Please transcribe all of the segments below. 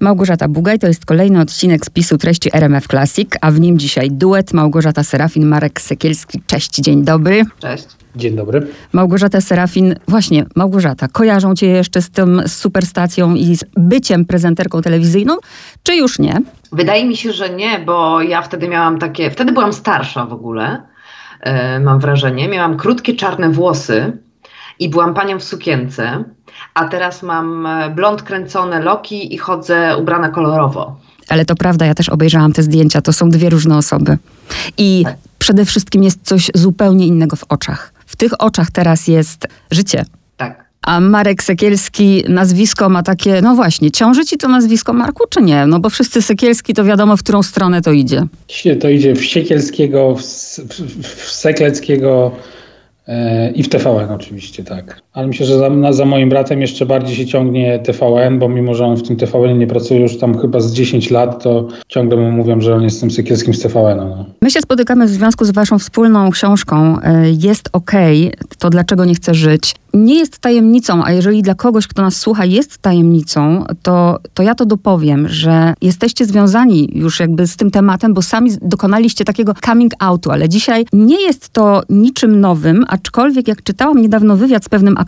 Małgorzata Bugaj to jest kolejny odcinek spisu treści RMF Classic, a w nim dzisiaj duet Małgorzata Serafin, Marek Sekielski. Cześć, dzień dobry. Cześć. Dzień dobry. Małgorzata Serafin, właśnie Małgorzata, kojarzą cię jeszcze z tą superstacją i z byciem prezenterką telewizyjną, czy już nie? Wydaje mi się, że nie, bo ja wtedy miałam takie, wtedy byłam starsza w ogóle, yy, mam wrażenie. Miałam krótkie czarne włosy i byłam panią w sukience a teraz mam e, blond kręcone loki i chodzę ubrana kolorowo. Ale to prawda, ja też obejrzałam te zdjęcia, to są dwie różne osoby. I tak. przede wszystkim jest coś zupełnie innego w oczach. W tych oczach teraz jest życie. Tak. A Marek Sekielski, nazwisko ma takie, no właśnie, ciąży ci to nazwisko Marku, czy nie? No bo wszyscy Sekielski to wiadomo, w którą stronę to idzie. To idzie w Siekielskiego, w, w, w Sekleckiego, i w TVN oczywiście, tak. Ale myślę, że za, za, moim bratem jeszcze bardziej się ciągnie TVN, bo mimo, że on w tym TVN nie pracuje już tam chyba z 10 lat, to ciągle mu mówią, że on jest tym Sykielskim z TVN. No. My się spotykamy w związku z waszą wspólną książką e, Jest OK, to dlaczego nie chcę żyć. Nie jest tajemnicą, a jeżeli dla kogoś, kto nas słucha, jest tajemnicą, to, to ja to dopowiem, że jesteście związani już jakby z tym tematem, bo sami dokonaliście takiego coming outu, ale dzisiaj nie jest to niczym nowym, Aczkolwiek jak czytałam niedawno wywiad z pewnym aktorem,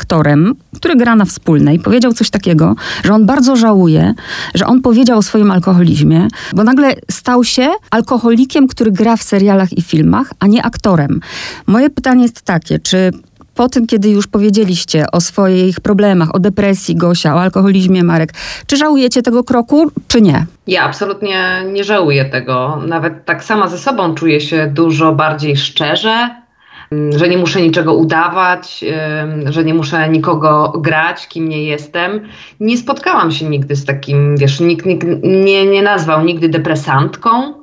który gra na wspólnej, powiedział coś takiego, że on bardzo żałuje, że on powiedział o swoim alkoholizmie, bo nagle stał się alkoholikiem, który gra w serialach i filmach, a nie aktorem. Moje pytanie jest takie, czy po tym, kiedy już powiedzieliście o swoich problemach, o depresji Gosia, o alkoholizmie Marek, czy żałujecie tego kroku, czy nie? Ja absolutnie nie żałuję tego. Nawet tak sama ze sobą czuję się dużo bardziej szczerze, że nie muszę niczego udawać, że nie muszę nikogo grać, kim nie jestem. Nie spotkałam się nigdy z takim, wiesz, nikt, nikt nie, nie nazwał nigdy depresantką.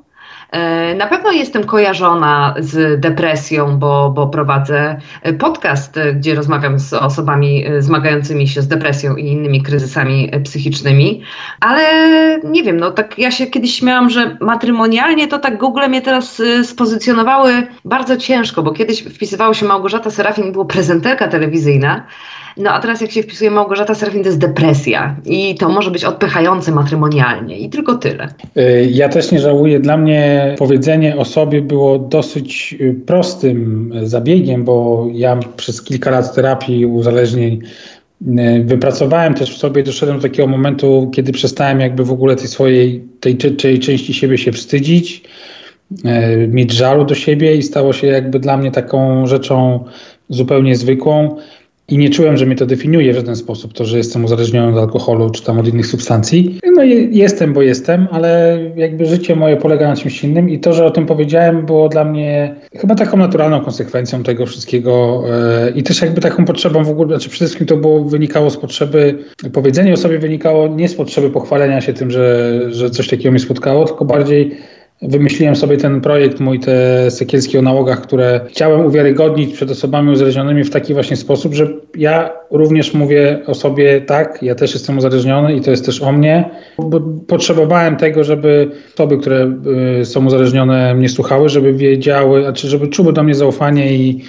E, na pewno jestem kojarzona z depresją, bo, bo prowadzę podcast, gdzie rozmawiam z osobami zmagającymi się z depresją i innymi kryzysami psychicznymi, ale nie wiem, no tak ja się kiedyś śmiałam, że matrymonialnie to tak Google mnie teraz spozycjonowały bardzo ciężko, bo kiedyś wpisywało się Małgorzata Serafin, było prezenterka telewizyjna, no a teraz jak się wpisuje Małgorzata Serafin, to jest depresja i to może być odpychające matrymonialnie i tylko tyle. Y, ja też nie żałuję. Dla mnie powiedzenie o sobie było dosyć y, prostym zabiegiem, bo ja przez kilka lat terapii uzależnień y, wypracowałem też w sobie, doszedłem do takiego momentu, kiedy przestałem jakby w ogóle tej swojej, tej, tej części siebie się wstydzić, mieć żalu do siebie i stało się jakby dla mnie taką rzeczą zupełnie zwykłą i nie czułem, że mnie to definiuje w żaden sposób, to, że jestem uzależniony od alkoholu czy tam od innych substancji. No jestem, bo jestem, ale jakby życie moje polega na czymś innym i to, że o tym powiedziałem, było dla mnie chyba taką naturalną konsekwencją tego wszystkiego e, i też jakby taką potrzebą w ogóle, znaczy przede wszystkim to było, wynikało z potrzeby, powiedzenie o sobie wynikało nie z potrzeby pochwalenia się tym, że, że coś takiego mi spotkało, tylko bardziej Wymyśliłem sobie ten projekt mój, te sekielskie o nałogach, które chciałem uwiarygodnić przed osobami uzależnionymi w taki właśnie sposób, że ja również mówię o sobie tak, ja też jestem uzależniony i to jest też o mnie. Bo potrzebowałem tego, żeby osoby, które y, są uzależnione mnie słuchały, żeby wiedziały, znaczy żeby czuły do mnie zaufanie i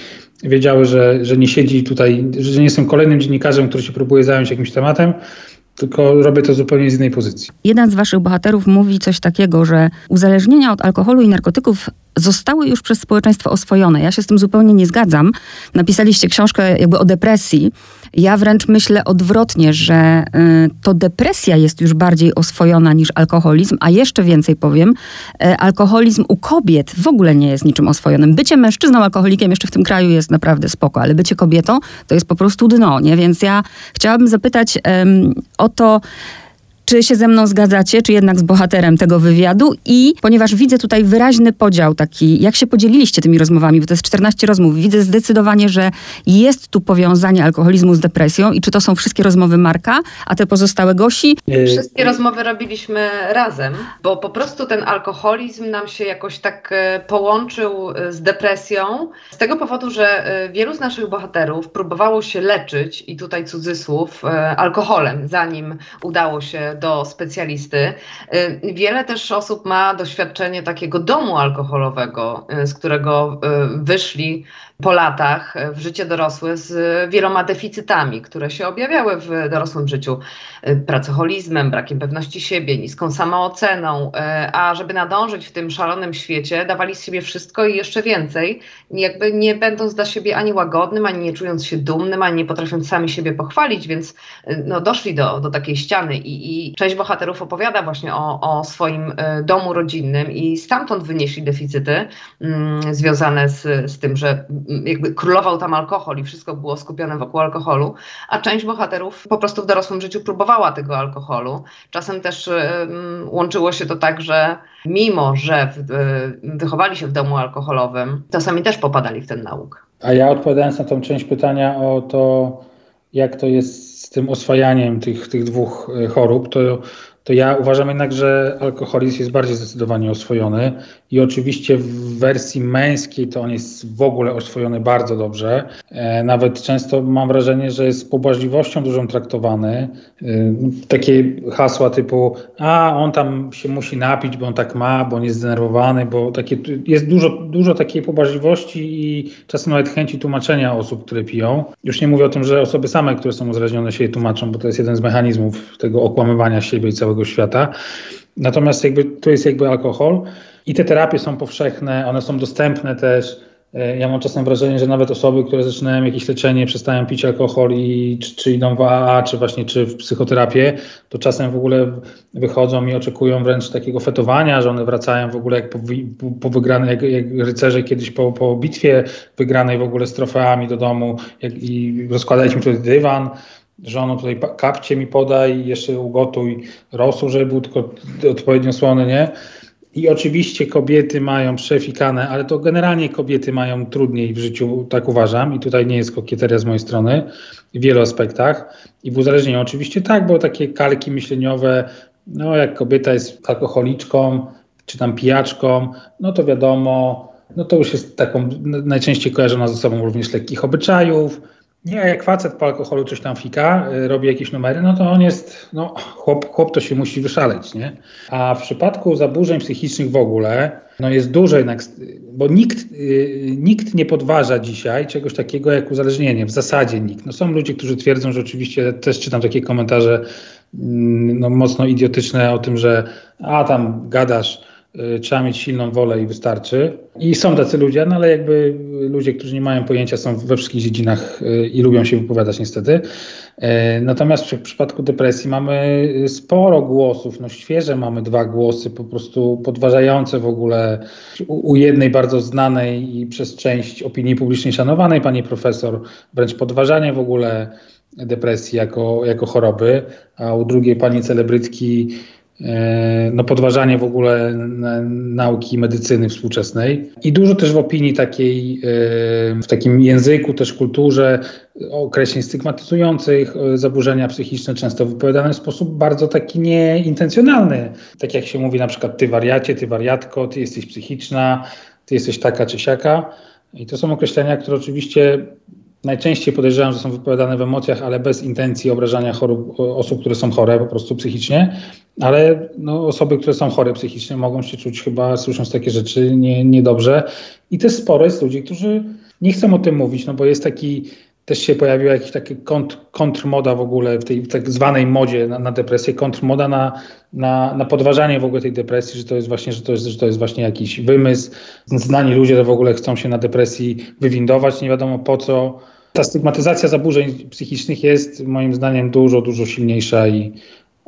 wiedziały, że, że nie siedzi tutaj, że nie jestem kolejnym dziennikarzem, który się próbuje zająć jakimś tematem, tylko robię to zupełnie z innej pozycji. Jeden z waszych bohaterów mówi coś takiego, że uzależnienia od alkoholu i narkotyków zostały już przez społeczeństwo oswojone. Ja się z tym zupełnie nie zgadzam. Napisaliście książkę jakby o depresji. Ja wręcz myślę odwrotnie, że y, to depresja jest już bardziej oswojona niż alkoholizm, a jeszcze więcej powiem, y, alkoholizm u kobiet w ogóle nie jest niczym oswojonym. Bycie mężczyzną alkoholikiem jeszcze w tym kraju jest naprawdę spoko, ale bycie kobietą to jest po prostu dno, nie? Więc ja chciałabym zapytać y, o to, czy się ze mną zgadzacie, czy jednak z bohaterem tego wywiadu? I ponieważ widzę tutaj wyraźny podział taki, jak się podzieliliście tymi rozmowami, bo to jest 14 rozmów, widzę zdecydowanie, że jest tu powiązanie alkoholizmu z depresją i czy to są wszystkie rozmowy Marka, a te pozostałe Gosi? Wszystkie rozmowy robiliśmy razem, bo po prostu ten alkoholizm nam się jakoś tak e, połączył e, z depresją, z tego powodu, że e, wielu z naszych bohaterów próbowało się leczyć, i tutaj cudzysłów, alkoholem, zanim udało się do specjalisty. Y, wiele też osób ma doświadczenie takiego domu alkoholowego, y, z którego y, wyszli po latach w życie dorosłe z wieloma deficytami, które się objawiały w dorosłym życiu. Pracoholizmem, brakiem pewności siebie, niską samooceną, a żeby nadążyć w tym szalonym świecie, dawali z siebie wszystko i jeszcze więcej, jakby nie będąc dla siebie ani łagodnym, ani nie czując się dumnym, ani nie potrafiąc sami siebie pochwalić, więc no, doszli do, do takiej ściany i, i część bohaterów opowiada właśnie o, o swoim domu rodzinnym i stamtąd wynieśli deficyty mm, związane z, z tym, że jakby królował tam alkohol i wszystko było skupione wokół alkoholu, a część bohaterów po prostu w dorosłym życiu próbowała tego alkoholu. Czasem też mm, łączyło się to tak, że mimo, że w, wychowali się w domu alkoholowym, czasami też popadali w ten nauk. A ja odpowiadając na tą część pytania o to, jak to jest z tym oswajaniem tych, tych dwóch e, chorób, to to ja uważam jednak, że alkoholizm jest bardziej zdecydowanie oswojony i oczywiście w wersji męskiej to on jest w ogóle oswojony bardzo dobrze. E, nawet często mam wrażenie, że jest z pobłażliwością dużą traktowany. E, takie hasła typu, a on tam się musi napić, bo on tak ma, bo on jest zdenerwowany, bo takie, jest dużo, dużo takiej pobłażliwości i czasem nawet chęci tłumaczenia osób, które piją. Już nie mówię o tym, że osoby same, które są uzależnione się tłumaczą, bo to jest jeden z mechanizmów tego okłamywania siebie i całego świata. Natomiast jakby to jest jakby alkohol i te terapie są powszechne, one są dostępne też. E, ja mam czasem wrażenie, że nawet osoby, które zaczynają jakieś leczenie, przestają pić alkohol i czy, czy idą w AA, czy właśnie czy w psychoterapię, to czasem w ogóle wychodzą i oczekują wręcz takiego fetowania, że one wracają w ogóle jak po, po wygranej, jak, jak rycerze kiedyś po, po bitwie wygranej w ogóle z trofeami do domu jak, i rozkładaliśmy tutaj dywan żono tutaj kapcie mi podaj, jeszcze ugotuj rosół, żeby był tylko odpowiednio słony, nie? I oczywiście kobiety mają przefikane, ale to generalnie kobiety mają trudniej w życiu, tak uważam. I tutaj nie jest kokieteria z mojej strony w wielu aspektach. I w uzależnieniu oczywiście tak, bo takie kalki myśleniowe, no jak kobieta jest alkoholiczką, czy tam pijaczką, no to wiadomo, no to już jest taką najczęściej kojarzona ze sobą również lekkich obyczajów, nie, jak facet po alkoholu coś tam fika, y, robi jakieś numery, no to on jest, no chłop, chłop to się musi wyszaleć, nie? A w przypadku zaburzeń psychicznych w ogóle, no jest dużo jednak, bo nikt, y, nikt nie podważa dzisiaj czegoś takiego jak uzależnienie, w zasadzie nikt. No są ludzie, którzy twierdzą, że oczywiście, też czytam takie komentarze mm, no, mocno idiotyczne o tym, że a tam gadasz, trzeba mieć silną wolę i wystarczy. I są tacy ludzie, no ale jakby ludzie, którzy nie mają pojęcia, są we wszystkich dziedzinach y, i lubią się wypowiadać niestety. Y, natomiast w przypadku depresji mamy sporo głosów, no świeże mamy dwa głosy, po prostu podważające w ogóle u jednej bardzo znanej i przez część opinii publicznej szanowanej pani profesor, wręcz podważanie w ogóle depresji jako, jako choroby, a u drugiej pani celebrytki no, podważanie w ogóle nauki medycyny współczesnej i dużo też w opinii takiej, e, w takim języku, też kulturze określeń stygmatyzujących e, zaburzenia psychiczne, często wypowiadane w sposób bardzo taki nieintencjonalny. Tak jak się mówi na przykład ty wariacie, ty wariatko, ty jesteś psychiczna, ty jesteś taka czy siaka. I to są określenia, które oczywiście Najczęściej podejrzewam, że są wypowiadane w emocjach, ale bez intencji obrażania chorób, osób, które są chore po prostu psychicznie, ale no, osoby, które są chore psychicznie mogą się czuć chyba, słysząc takie rzeczy, nie, niedobrze. I też sporo jest ludzi, którzy nie chcą o tym mówić, no bo jest taki, też się pojawiła jakaś taka kontr, kontrmoda w ogóle w tej tak zwanej modzie na, na depresję, kontrmoda na, na, na podważanie w ogóle tej depresji, że to jest właśnie, że to jest, że to jest właśnie jakiś wymysł. Znani ludzie to w ogóle chcą się na depresji wywindować, nie wiadomo po co. Ta stygmatyzacja zaburzeń psychicznych jest moim zdaniem dużo, dużo silniejsza i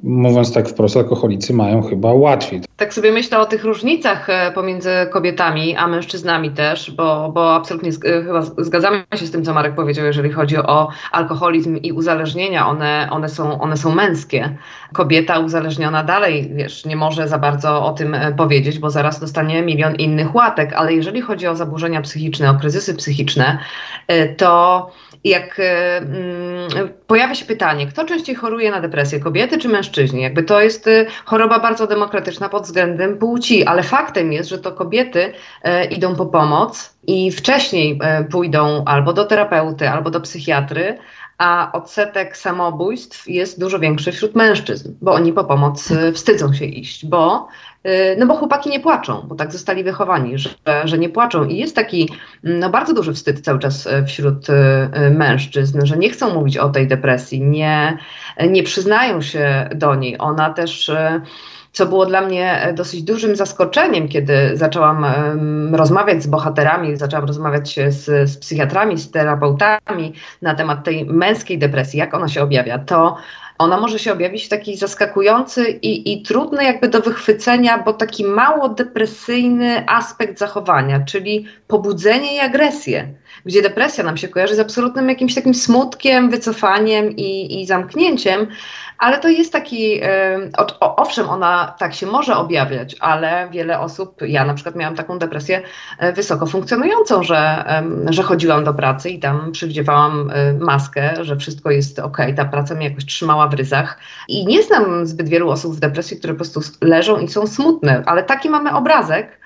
mówiąc tak wprost, alkoholicy mają chyba łatwiej. Tak sobie myślę o tych różnicach e, pomiędzy kobietami, a mężczyznami też, bo, bo absolutnie e, chyba zgadzamy się z tym, co Marek powiedział, jeżeli chodzi o alkoholizm i uzależnienia. One, one, są, one są męskie. Kobieta uzależniona dalej, wiesz, nie może za bardzo o tym e, powiedzieć, bo zaraz dostanie milion innych łatek, ale jeżeli chodzi o zaburzenia psychiczne, o kryzysy psychiczne, to jak mm, pojawia się pytanie, kto częściej choruje na depresję, kobiety czy mężczyźni? Jakby to jest y, choroba bardzo demokratyczna pod względem płci, ale faktem jest, że to kobiety e, idą po pomoc i wcześniej e, pójdą albo do terapeuty, albo do psychiatry, a odsetek samobójstw jest dużo większy wśród mężczyzn, bo oni po pomoc wstydzą się iść, bo no bo chłopaki nie płaczą, bo tak zostali wychowani, że, że nie płaczą. I jest taki no, bardzo duży wstyd cały czas y, wśród mężczyzn, że nie chcą mówić o tej depresji, nie, nie przyznają się do niej. Ona też co było dla mnie e, dosyć dużym zaskoczeniem, kiedy zaczęłam rozmawiać z bohaterami, zaczęłam rozmawiać z, z psychiatrami, z terapeutami na temat tej męskiej depresji, jak ona się objawia, to ona może się objawić w taki zaskakujący i, i trudny jakby do wychwycenia, bo taki mało depresyjny aspekt zachowania, czyli pobudzenie i agresję, gdzie depresja nam się kojarzy z absolutnym jakimś takim smutkiem, wycofaniem i, i zamknięciem, ale to jest taki, owszem, ona tak się może objawiać, ale wiele osób, ja na przykład miałam taką depresję e, wysoko funkcjonującą, że, że chodziłam do pracy i tam przywdziewałam e, maskę, że wszystko jest ok, ta praca mnie jakoś trzymała w ryzach. I nie znam zbyt wielu osób w depresji, które po prostu leżą i są smutne, ale taki mamy obrazek,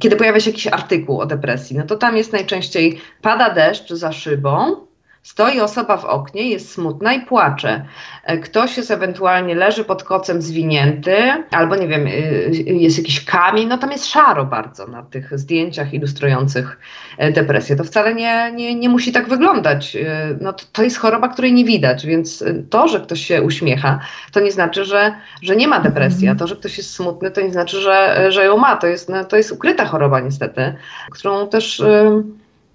kiedy pojawia się jakiś artykuł o depresji, no to tam jest najczęściej pada deszcz za szybą, Stoi osoba w oknie, jest smutna i płacze. E, ktoś jest ewentualnie leży pod kocem zwinięty, albo nie wiem, y, jest jakiś kamień, no tam jest szaro bardzo na tych zdjęciach ilustrujących e, depresję. To wcale nie, nie, nie musi tak wyglądać. E, no to, to jest choroba, której nie widać, więc to, że ktoś się uśmiecha, to nie znaczy, że, że nie ma depresji, a to, że ktoś jest smutny, to nie znaczy, że, że ją ma. To jest, no, to jest ukryta choroba niestety, którą też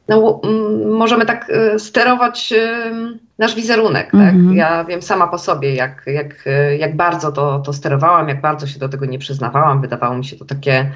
no, możemy tak y, sterować y, nasz wizerunek. Tak? -hmm. Ja wiem sama po sobie, jak, jak, y, jak bardzo to, to sterowałam, jak bardzo się do tego nie przyznawałam. Wydawało mi się to takie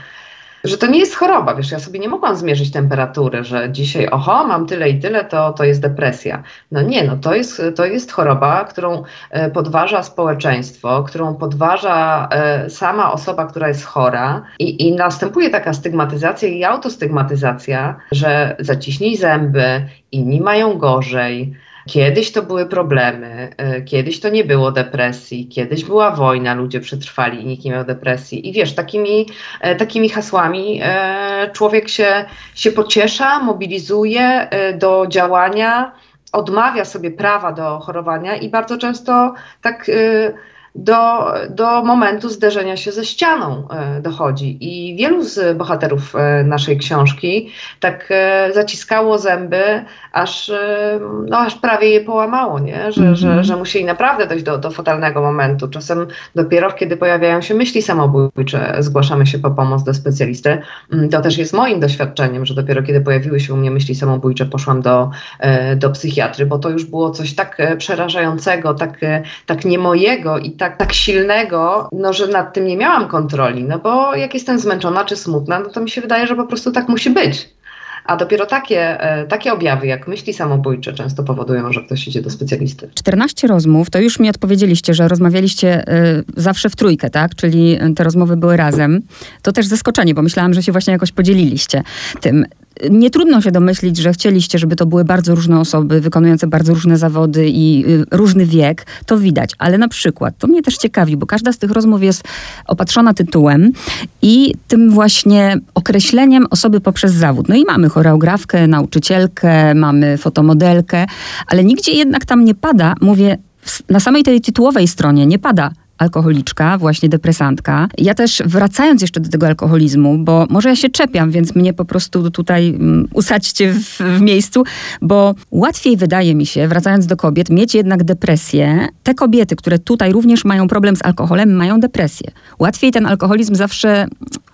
że to nie jest choroba, wiesz, ja sobie nie mogłam zmierzyć temperatury, że dzisiaj oho, mam tyle i tyle, to, to jest depresja. No nie, no to jest, to jest choroba, którą e, podważa społeczeństwo, którą podważa e, sama osoba, która jest chora i, i następuje taka stygmatyzacja i autostygmatyzacja, że zaciśnij zęby, inni mają gorzej, Kiedyś to były problemy, e, kiedyś to nie było depresji, kiedyś była wojna, ludzie przetrwali i nikt nie miał depresji. I wiesz, takimi, e, takimi hasłami e, człowiek się, się pociesza, mobilizuje do działania, odmawia sobie prawa do chorowania i bardzo często tak do, do momentu zderzenia się ze ścianą e, dochodzi. I wielu z bohaterów e, naszej książki tak e, zaciskało zęby, aż, no, aż prawie je połamało, nie? Że, mm -hmm. że, że musieli naprawdę dojść do, do fatalnego momentu. Czasem dopiero kiedy pojawiają się myśli samobójcze, zgłaszamy się po pomoc do specjalisty. Mm, to też jest moim doświadczeniem, że dopiero kiedy pojawiły się u mnie myśli samobójcze, poszłam do, do psychiatry, bo to już było coś tak przerażającego, tak, tak nie mojego i tak, tak silnego, no, że nad tym nie miałam kontroli. No bo jak jestem zmęczona czy smutna, no to mi się wydaje, że po prostu tak musi być. A dopiero takie, e, takie objawy, jak myśli samobójcze, często powodują, że ktoś idzie do specjalisty. 14 rozmów, to już mi odpowiedzieliście, że rozmawialiście y, zawsze w trójkę, tak? Czyli te rozmowy były razem. To też zaskoczenie, bo myślałam, że się właśnie jakoś podzieliliście tym nie trudno się domyślić, że chcieliście, żeby to były bardzo różne osoby wykonujące bardzo różne zawody i y, różny wiek. To widać. Ale na przykład, to mnie też ciekawi, bo każda z tych rozmów jest opatrzona tytułem i tym właśnie określeniem osoby poprzez zawód. No i mamy choreografkę, nauczycielkę, mamy fotomodelkę, ale nigdzie jednak tam nie pada, mówię, na samej tej tytułowej stronie nie pada alkoholiczka, właśnie depresantka. Ja też wracając jeszcze do tego alkoholizmu, bo może ja się czepiam, więc mnie po prostu tutaj um, usadźcie w, w, miejscu, bo łatwiej wydaje mi się, wracając do kobiet, mieć jednak depresję. Te kobiety, które tutaj również mają problem z alkoholem, mają depresję. Łatwiej ten alkoholizm zawsze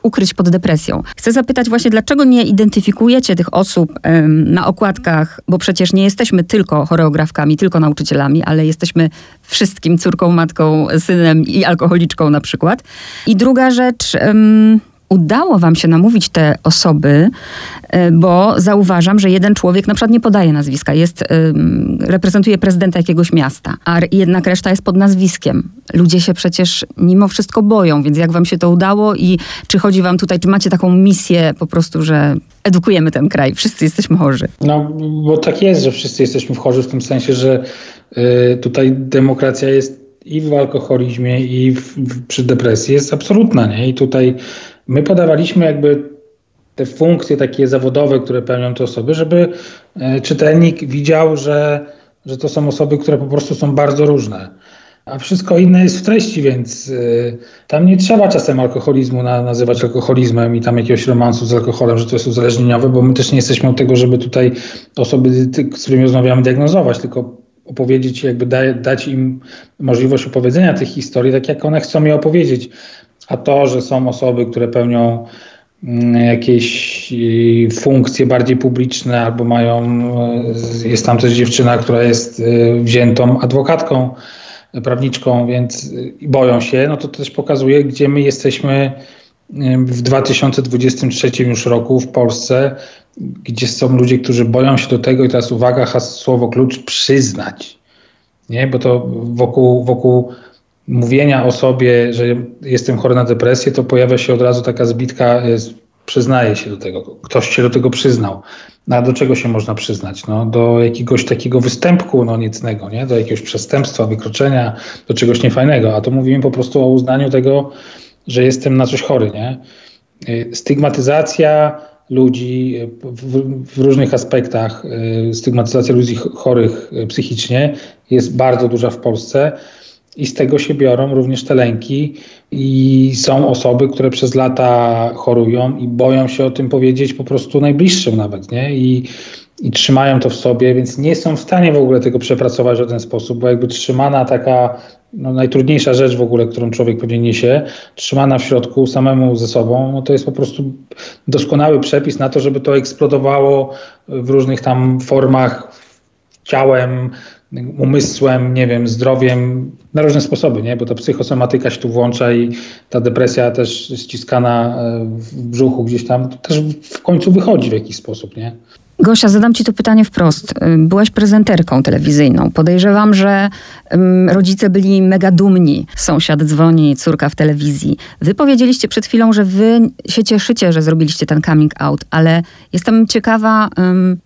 ukryć pod depresją. Chcę zapytać właśnie, dlaczego nie identyfikujecie tych osób na okładkach, bo przecież nie jesteśmy tylko choreografkami, tylko nauczycielami, ale jesteśmy wszystkim córką, matką, synem i alkoholiczką na przykład. I druga rzecz, um, udało wam się namówić te osoby, e, bo zauważam, że jeden człowiek na przykład nie podaje nazwiska, jest, reprezentuje prezydenta jakiegoś miasta, a jednak reszta jest pod nazwiskiem. Ludzie się przecież mimo wszystko boją, więc jak wam się to udało i czy chodzi wam tutaj, czy macie taką misję po prostu, że edukujemy ten kraj, wszyscy jesteśmy chorzy? No, bo tak jest, że wszyscy jesteśmy chorzy w tym sensie, że tutaj demokracja jest i w alkoholizmie, i w, w, przy depresji jest absolutna, nie? I tutaj My podawaliśmy jakby te funkcje takie zawodowe, które pełnią te osoby, żeby e, czytelnik widział, że że to są osoby, które po prostu są bardzo różne. A wszystko inne jest w treści, więc y, tam nie trzeba czasem alkoholizmu na, nazywać alkoholizmem i tam jakiegoś romansu z alkoholem, że to jest uzależnieniowe, bo my też nie jesteśmy od tego, żeby tutaj osoby, z którymi rozmawiamy, diagnozować, tylko opowiedzieć, jakby da, dać im możliwość opowiedzenia tych historii, tak jak one chcą je opowiedzieć. A to, że są osoby, które pełnią mm, jakieś funkcje bardziej publiczne, albo mają, y, jest tam też dziewczyna, która jest y, wziętą adwokatką, prawniczką, więc boją się, no to też pokazuje, gdzie my jesteśmy w 2023 już roku w Polsce, gdzie są ludzie, którzy boją się do tego i teraz uwaga, słowo klucz, przyznać. Nie? Bo to wokół, wokół mówienia o sobie, że jestem chory na depresję, to pojawia się od razu taka zbitka, przyznaje się do tego, ktoś się do tego przyznał. No, a do czego się można przyznać? No, do jakiegoś takiego występku no, niecnego, nie? do jakiegoś przestępstwa, wykroczenia, do czegoś niefajnego. A to mówimy po prostu o uznaniu tego, że jestem na coś chory. Nie? Y, stygmatyzacja ludzi w, w różnych aspektach, y, stygmatyzacja ludzi chorych y, psychicznie jest bardzo duża w Polsce i z tego się biorą również te lęki i są osoby, które przez lata chorują i boją się o tym powiedzieć po prostu najbliższym nawet, nie? I, i trzymają to w sobie, więc nie są w stanie w ogóle tego przepracować w ten sposób, bo jakby trzymana taka no, najtrudniejsza rzecz w ogóle, którą człowiek pewnie niesie, trzymana w środku samemu ze sobą, no to jest po prostu doskonały przepis na to, żeby to eksplodowało w różnych tam formach ciałem, umysłem, nie wiem, zdrowiem, na różne sposoby, nie? bo ta psychosomatyka się tu włącza i ta depresja też ściskana e, w brzuchu gdzieś tam też w końcu wychodzi w jakiś sposób, nie? Gosia, zadam Ci to pytanie wprost. Byłaś prezenterką telewizyjną. Podejrzewam, że rodzice byli mega dumni. Sąsiad dzwoni, córka w telewizji. Wy powiedzieliście przed chwilą, że wy się cieszycie, że zrobiliście ten coming out, ale jestem ciekawa,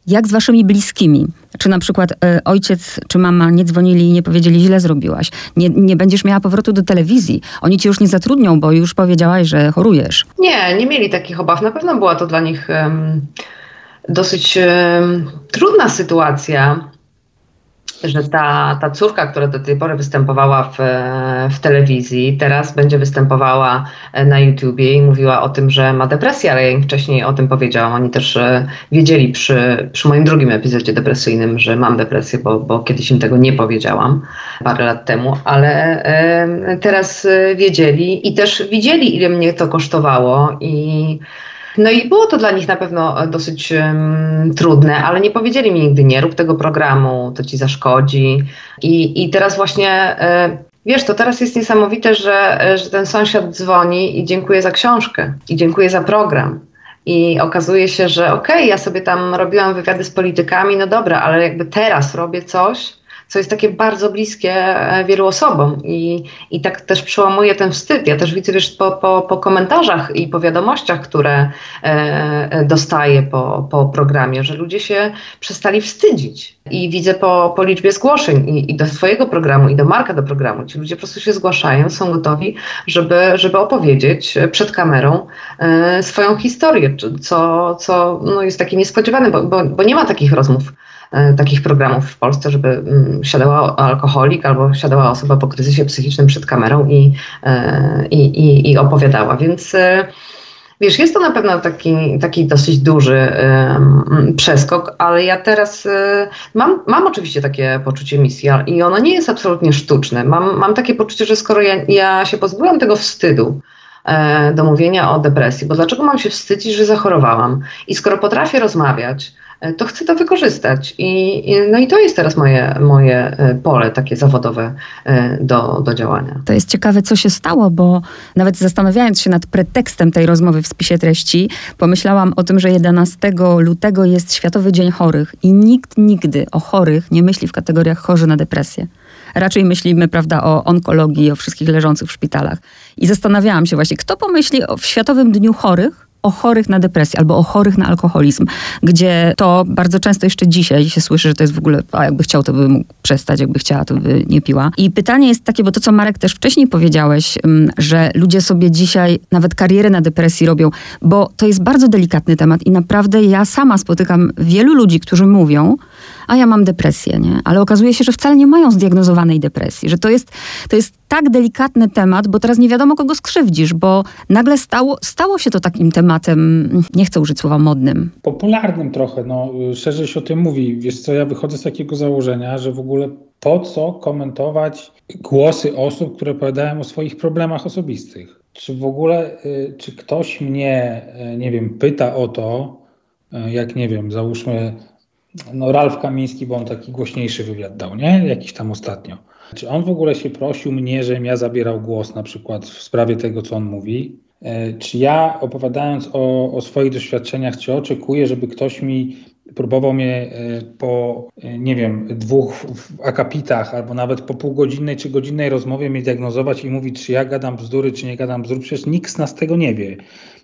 jak z waszymi bliskimi? Czy na przykład e, ojciec czy mama nie dzwonili i nie powiedzieli, źle zrobiłaś. Nie, nie będziesz miała powrotu do telewizji. Oni ci już nie zatrudnią, bo już powiedziałaś, że chorujesz. Nie, nie mieli takich obaw. Na pewno była to dla nich um, dosyć trudna sytuacja że ta, ta córka, która do tej pory występowała w, w telewizji, teraz będzie występowała na YouTubie i mówiła o tym, że ma depresję, ale ja im wcześniej o tym powiedziałam. Oni też e, wiedzieli przy, przy moim drugim epizodzie depresyjnym, że mam depresję, bo, bo kiedyś im tego nie powiedziałam parę lat temu, ale e, teraz e, wiedzieli i też widzieli, ile mnie to kosztowało i no i było to dla nich na pewno dosyć um, trudne, ale nie powiedzieli mi nigdy nie rób tego programu, to ci zaszkodzi. I, i teraz właśnie. Y, Wiesz, to teraz jest niesamowite, że, że ten sąsiad dzwoni i dziękuję za książkę, i dziękuję za program. I okazuje się, że okej, okay, ja sobie tam robiłam wywiady z politykami, no dobra, ale jakby teraz robię coś, co jest takie bardzo bliskie e, wielu osobom i, i tak też przełamuje ten wstyd. Ja też widzę wiesz, po, po, po komentarzach i po wiadomościach, które e, e, dostaję po, po programie, że ludzie się przestali wstydzić. I widzę po, po liczbie zgłoszeń i, i do swojego programu, i do Marka do programu. Ci ludzie po prostu się zgłaszają, są gotowi, żeby, żeby opowiedzieć przed kamerą e, swoją historię, co, co no, jest takie niespodziewane, bo, bo, bo nie ma takich rozmów takich programów w Polsce, żeby mm, siadała alkoholik albo siadała osoba po kryzysie psychicznym przed kamerą i, e, i, i, i opowiadała. Więc e, Wiesz, jest to na pewno taki, taki dosyć duży przeskok, ale ja teraz mam, mam oczywiście takie poczucie misji i ono nie jest absolutnie sztuczne. Mam, mam takie poczucie, że skoro ja, ja się pozbyłam tego wstydu, do mówienia o depresji, bo dlaczego mam się wstydzić, że zachorowałam? I skoro potrafię rozmawiać, E, to chcę to wykorzystać. I, no i to jest teraz moje, moje e, pole takie zawodowe e, do, do działania. To jest ciekawe, co się stało, bo nawet zastanawiając się nad pretekstem tej rozmowy w spisie treści, pomyślałam o tym, że 11 lutego jest Światowy Dzień Chorych i nikt nigdy o chorych nie myśli w kategoriach chorzy na depresję. Raczej myślimy, prawda, o onkologii, o wszystkich leżących w szpitalach. I zastanawiałam się właśnie, kto pomyśli o, w Światowym Dniu Chorych o chorych na depresję albo o chorych na alkoholizm, gdzie to bardzo często jeszcze dzisiaj się słyszy, że to jest w ogóle, a jakby chciał, to by mógł przestać, jakby chciała, to by nie piła. I pytanie jest takie, bo to, co Marek też wcześniej powiedziałeś, mm, że ludzie sobie dzisiaj nawet karierę na depresji robią, bo to jest bardzo delikatny temat i naprawdę ja sama spotykam wielu ludzi, którzy mówią, a ja mam depresję, nie? Ale okazuje się, że wcale nie mają zdiagnozowanej depresji, że to jest, to jest tak delikatny temat, bo teraz nie wiadomo, kogo skrzywdzisz, bo nagle stało, stało się to takim tematem, nie chcę użyć słowa modnym. Popularnym trochę, no szerzej się o tym mówi. Wiesz co, ja wychodzę z takiego założenia, że w ogóle po co komentować głosy osób, które opowiadają o swoich problemach osobistych? Czy w ogóle, y, czy ktoś mnie, y, nie wiem, pyta o to, y, jak nie wiem, załóżmy, no Ralf Kamiński, bo on taki głośniejszy wywiad dał, nie? Jakiś tam ostatnio. Czy on w ogóle się prosił mnie, żebym ja zabierał głos na przykład w sprawie tego, co on mówi? Czy ja opowiadając o, o swoich doświadczeniach, czy oczekuję, żeby ktoś mi próbował mnie e, po, e, nie wiem, dwóch akapitach albo nawet po półgodzinnej czy godzinnej rozmowie mnie diagnozować i mówić, czy ja gadam bzdury, czy nie gadam bzdur. Przecież nikt z nas tego nie wie.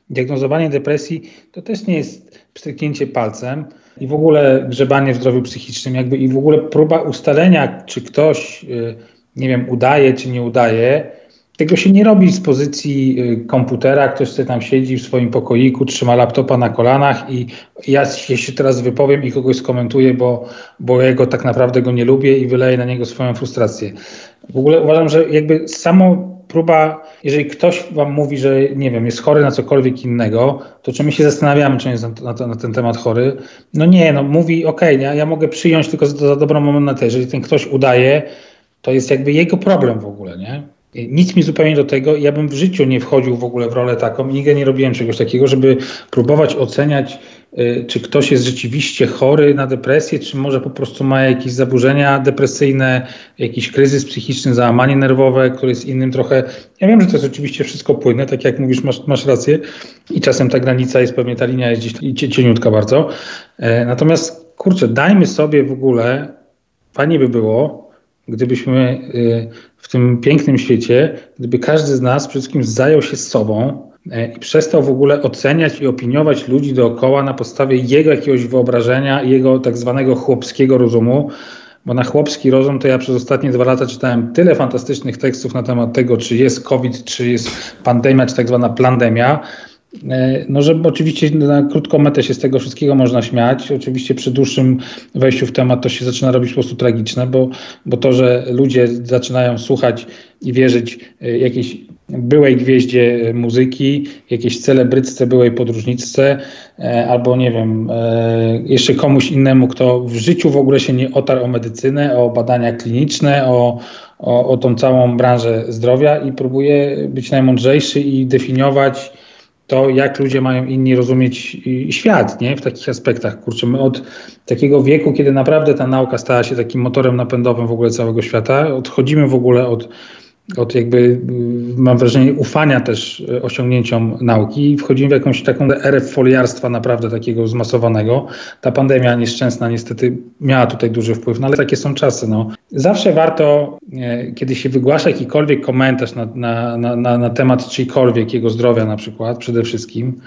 Diagnozowanie depresji to też nie jest pstryknięcie palcem i w ogóle grzebanie w zdrowiu psychicznym, jakby i w ogóle próba ustalenia, czy ktoś, e, nie wiem, udaje, czy nie udaje, tego się nie robi z pozycji y, komputera, ktoś sobie tam siedzi w swoim pokoiku, trzyma laptopa na kolanach i ja się teraz wypowiem i kogoś skomentuję, bo, bo ja go tak naprawdę go nie lubię i wyleję na niego swoją frustrację. W ogóle uważam, że jakby samo próba, jeżeli ktoś wam mówi, że nie wiem, jest chory na cokolwiek innego, to czy my się zastanawiamy, czy jest na, na, na ten temat chory? No nie, no mówi, okay, ja, mogę przyjąć tylko za, za dobrą monetę. Jeżeli ten ktoś udaje, to jest jakby jego problem w ogóle, nie? Nic mi zupełnie do tego. Ja bym w życiu nie wchodził w ogóle w rolę taką. Nigdy nie robiłem czegoś takiego, żeby próbować oceniać, czy ktoś jest rzeczywiście chory na depresję, czy może po prostu ma jakieś zaburzenia depresyjne, jakiś kryzys psychiczny, załamanie nerwowe, które jest innym trochę. Ja wiem, że to jest oczywiście wszystko płynne, tak jak mówisz, masz, masz rację. I czasem ta granica jest pewnie, ta linia jest gdzieś cieniutka bardzo. E, natomiast kurczę, dajmy sobie w ogóle, fajnie by było, gdybyśmy y, w tym pięknym świecie, gdyby każdy z nas przede wszystkim zajął się sobą i przestał w ogóle oceniać i opiniować ludzi dookoła na podstawie jego jakiegoś wyobrażenia, jego tak zwanego chłopskiego rozumu, bo na chłopski rozum to ja przez ostatnie dwa lata czytałem tyle fantastycznych tekstów na temat tego, czy jest COVID, czy jest pandemia, czy tak zwana plandemia, E, no, żeby oczywiście na krótką metę się z tego wszystkiego można śmiać. Oczywiście przy dłuższym wejściu w temat to się zaczyna robić po prostu tragiczne, bo, bo to, że ludzie zaczynają słuchać i wierzyć e, jakiejś byłej gwieździe muzyki, jakiejś celebrycce, byłej podróżniczce, e, albo nie wiem, jeszcze komuś innemu, kto w życiu w ogóle się nie otarł o medycynę, o badania kliniczne, o, o, o tą całą branżę zdrowia i próbuje być najmądrzejszy i definiować to, jak ludzie mają inni rozumieć świat, nie? W takich aspektach. Kurczę, my od takiego wieku, kiedy naprawdę ta nauka stała się takim motorem napędowym w ogóle całego świata, odchodzimy w ogóle od od jakby, y, mam wrażenie, ufania też y, osiągnięciom nauki i wchodzimy w jakąś taką erę foliarstwa naprawdę takiego zmasowanego. Ta pandemia nieszczęsna niestety miała tutaj duży wpływ, no ale takie są czasy. No. Zawsze warto, e, kiedy się wygłasza jakikolwiek komentarz na, na, na, na, na temat czyjkolwiek jego zdrowia na przykład, przede wszystkim,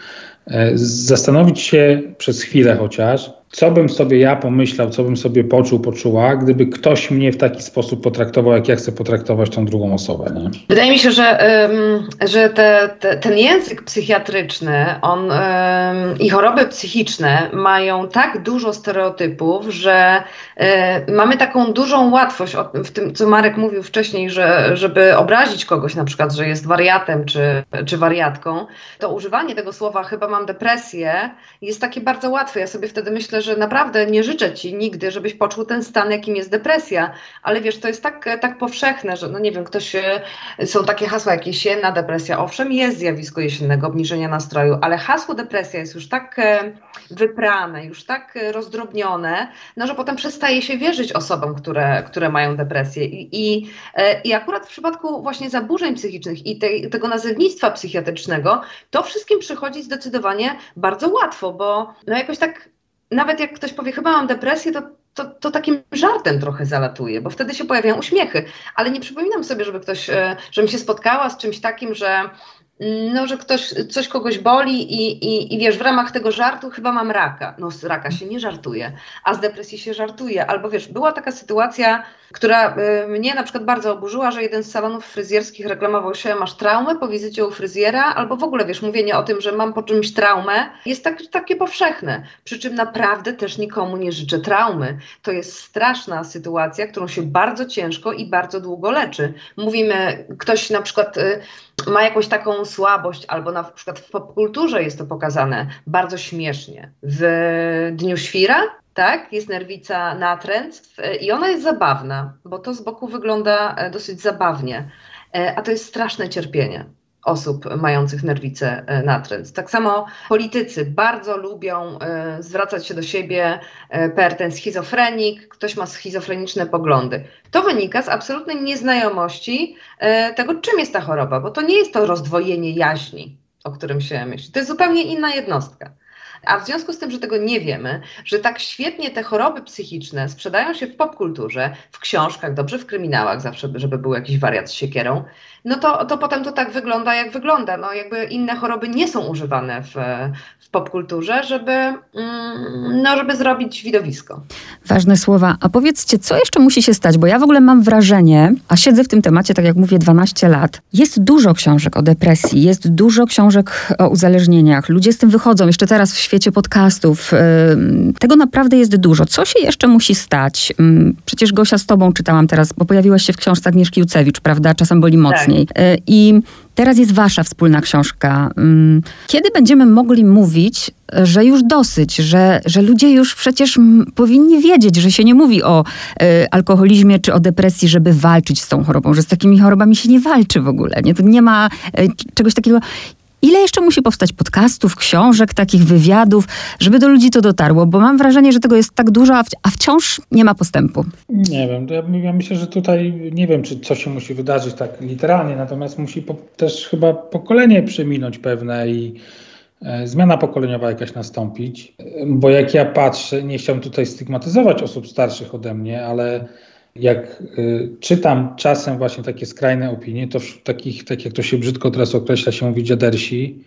e, zastanowić się przez chwilę chociaż, co bym sobie ja pomyślał, co bym sobie poczuł, poczuła, gdyby ktoś mnie w taki sposób potraktował, jak ja chcę potraktować tą drugą osobę. Nie? Wydaje mi się, że, że te, te, ten język psychiatryczny on, i choroby psychiczne mają tak dużo stereotypów, że e, mamy taką dużą łatwość w tym, co Marek mówił wcześniej, że żeby obrazić kogoś na przykład, że jest wariatem czy, czy wariatką, to używanie tego słowa chyba mam depresję jest takie bardzo łatwe. Ja sobie wtedy myślę, myślę, że naprawdę nie życzę ci nigdy, żebyś poczuł ten stan, jakim jest depresja, ale wiesz, to jest tak, tak powszechne, że no nie wiem, ktoś, e, są takie hasła jak jesienna depresja, owszem jest zjawisko jesiennego obniżenia nastroju, ale hasło depresja jest już tak e, wyprane, już tak e, rozdrobnione, no że potem przestaje się wierzyć osobom, które, które mają depresję. I, i, i akurat w przypadku właśnie zaburzeń psychicznych i tego nazewnictwa psychiatrycznego, to wszystkim przychodzi zdecydowanie bardzo łatwo, bo no jakoś tak nawet jak ktoś powie, chyba mam depresję, to, to, to, takim żartem trochę zalatuje, bo wtedy się pojawiają uśmiechy. Ale nie przypominam sobie, żeby ktoś, e, żebym się spotkała z czymś takim, że no, że ktoś, coś kogoś boli i, i, i wiesz, w ramach tego żartu chyba mam raka. No z raka się nie żartuje, a z depresji się żartuje. Albo wiesz, była taka sytuacja, która y, mnie na przykład bardzo oburzyła, że jeden z salonów fryzjerskich reklamował się, masz traumę po wizycie u fryzjera, albo w ogóle wiesz, mówienie o tym, że mam po czymś traumę, jest tak, takie powszechne. Przy czym naprawdę też nikomu nie życzę traumy. To jest straszna sytuacja, którą się bardzo ciężko i bardzo długo leczy. Mówimy, ktoś na przykład y, ma jakąś taką słabość, albo na przykład w popkulturze jest to pokazane bardzo śmiesznie. W Dniu Świra, tak, jest nerwica natręctw i ona jest zabawna, bo to z boku wygląda e, dosyć zabawnie, e, a to jest straszne cierpienie osób mających nerwicę e, natręt. Tak samo politycy bardzo lubią zwracać się do siebie per ten schizofrenik, ktoś ma schizofreniczne poglądy. To wynika z absolutnej nieznajomości tego, czym jest ta choroba, bo to nie jest to rozdwojenie jaźni, o którym się myśli. To jest zupełnie inna jednostka. A w związku z tym, że tego nie wiemy, że tak świetnie te choroby psychiczne sprzedają się w popkulturze, w książkach, dobrze w kryminałach zawsze, żeby był jakiś wariat z siekierą, no to, to potem to tak wygląda, jak wygląda. No jakby inne choroby nie są używane w, w popkulturze, żeby, mm, no, żeby zrobić widowisko. Ważne słowa. A powiedzcie, co jeszcze musi się stać? Bo ja w ogóle mam wrażenie, a siedzę w tym temacie, tak jak mówię, 12 lat. Jest dużo książek o depresji, jest dużo książek o uzależnieniach. Ludzie z tym wychodzą, jeszcze teraz w świecie podcastów. Tego naprawdę jest dużo. Co się jeszcze musi stać? Przecież Gosia z tobą czytałam teraz, bo pojawiłaś się w książce Agnieszki Jucewicz, prawda? Czasem boli mocniej. Tak. E, I teraz jest wasza wspólna książka. Mm, kiedy będziemy mogli mówić, że już dosyć, że, że ludzie już przecież powinni wiedzieć, że się nie mówi o y, alkoholizmie czy o depresji, żeby walczyć z tą chorobą, że z takimi chorobami się nie walczy w ogóle. Nie, to nie ma y, czegoś takiego. Ile jeszcze musi powstać podcastów, książek, takich wywiadów, żeby do ludzi to dotarło? Bo mam wrażenie, że tego jest tak dużo, a, a wciąż nie ma postępu. Nie wiem, ja, ja, myślę, że tutaj nie wiem, czy coś się musi wydarzyć tak literalnie, natomiast musi po, też chyba pokolenie przeminąć pewne i e, zmiana pokoleniowa jakaś nastąpić. Bo jak ja patrzę, nie chciałbym tutaj stygmatyzować osób starszych ode mnie, ale jak y, czytam czasem właśnie takie skrajne opinie, to takich, tak jak to się brzydko teraz określa, się mówi dziadersi,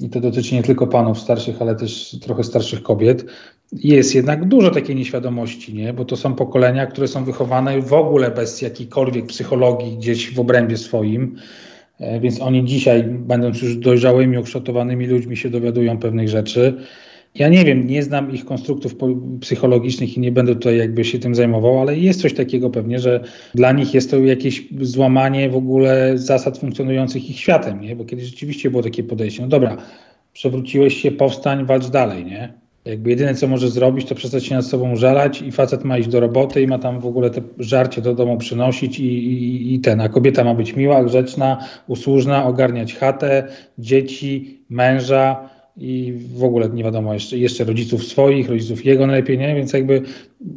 i to dotyczy nie tylko panów starszych, ale też trochę starszych kobiet, jest jednak dużo takiej nieświadomości, nie? bo to są pokolenia, które są wychowane w ogóle bez jakiejkolwiek psychologii gdzieś w obrębie swoim, e, więc oni dzisiaj, będąc już dojrzałymi, ukształtowanymi ludźmi, się dowiadują pewnych rzeczy. Ja nie wiem, nie znam ich konstruktów psychologicznych i nie będę tutaj jakby się tym zajmował, ale jest coś takiego pewnie, że dla nich jest to jakieś złamanie w ogóle zasad funkcjonujących ich światem, nie? Bo kiedyś rzeczywiście było takie podejście, no dobra, przewróciłeś się, powstań, walcz dalej, nie? Jakby jedyne, co może zrobić, to przestać się nad sobą żalać i facet ma iść do roboty i ma tam w ogóle te żarcie do domu przynosić i, i, i ten, a kobieta ma być miła, grzeczna, usłużna, ogarniać chatę, dzieci, męża, i w ogóle nie wiadomo jeszcze, jeszcze rodziców swoich, rodziców jego najlepiej, nie? Więc jakby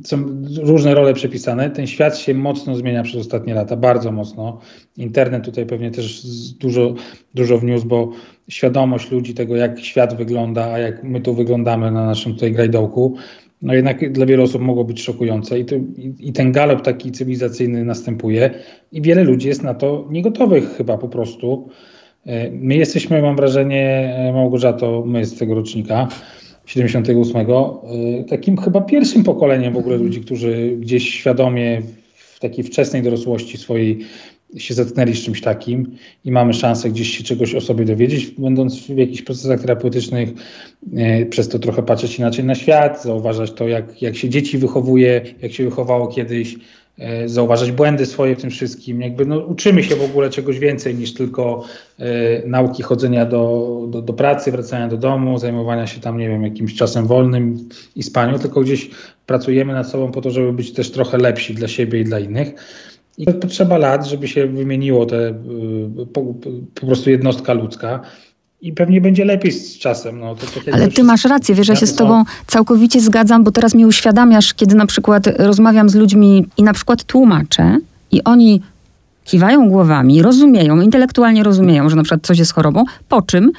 są różne role przepisane. Ten świat się mocno zmienia przez ostatnie lata, bardzo mocno. Internet tutaj pewnie też dużo, dużo wniósł, bo świadomość ludzi tego, jak świat wygląda, a jak my tu wyglądamy na naszym tutaj grajdołku, no jednak dla wielu osób mogło być szokujące i, to, i, i, ten galop taki cywilizacyjny następuje i wiele ludzi jest na to niegotowych chyba po prostu. E, my jesteśmy, mam wrażenie, e, Małgorzato, my z tego rocznika 78, e, takim chyba pierwszym pokoleniem w ogóle ludzi, którzy gdzieś świadomie w takiej wczesnej dorosłości swojej się zetknęli z czymś takim i mamy szansę gdzieś się czegoś o sobie dowiedzieć, będąc w jakichś procesach terapeutycznych, przez to trochę patrzeć inaczej na świat, zauważać to, jak, jak się dzieci wychowuje, jak się wychowało kiedyś, zauważać błędy swoje w tym wszystkim. Jakby no, uczymy się w ogóle czegoś więcej niż tylko e, nauki chodzenia do, do, do, pracy, wracania do domu, zajmowania się tam, nie wiem, jakimś czasem wolnym i spaniu, tylko gdzieś pracujemy nad sobą po to, żeby być też trochę lepsi dla siebie i dla innych. I potrzeba lat, żeby się wymieniło te, e, po, po prostu jednostka ludzka. I pewnie będzie lepiej z czasem. No, tak Ale ty masz rację, wiesz, ja się z tobą całkowicie zgadzam, bo teraz mi uświadamiasz, kiedy na przykład rozmawiam z ludźmi i na przykład tłumaczę i oni kiwają głowami, rozumieją, intelektualnie rozumieją, że na przykład coś jest chorobą, po czym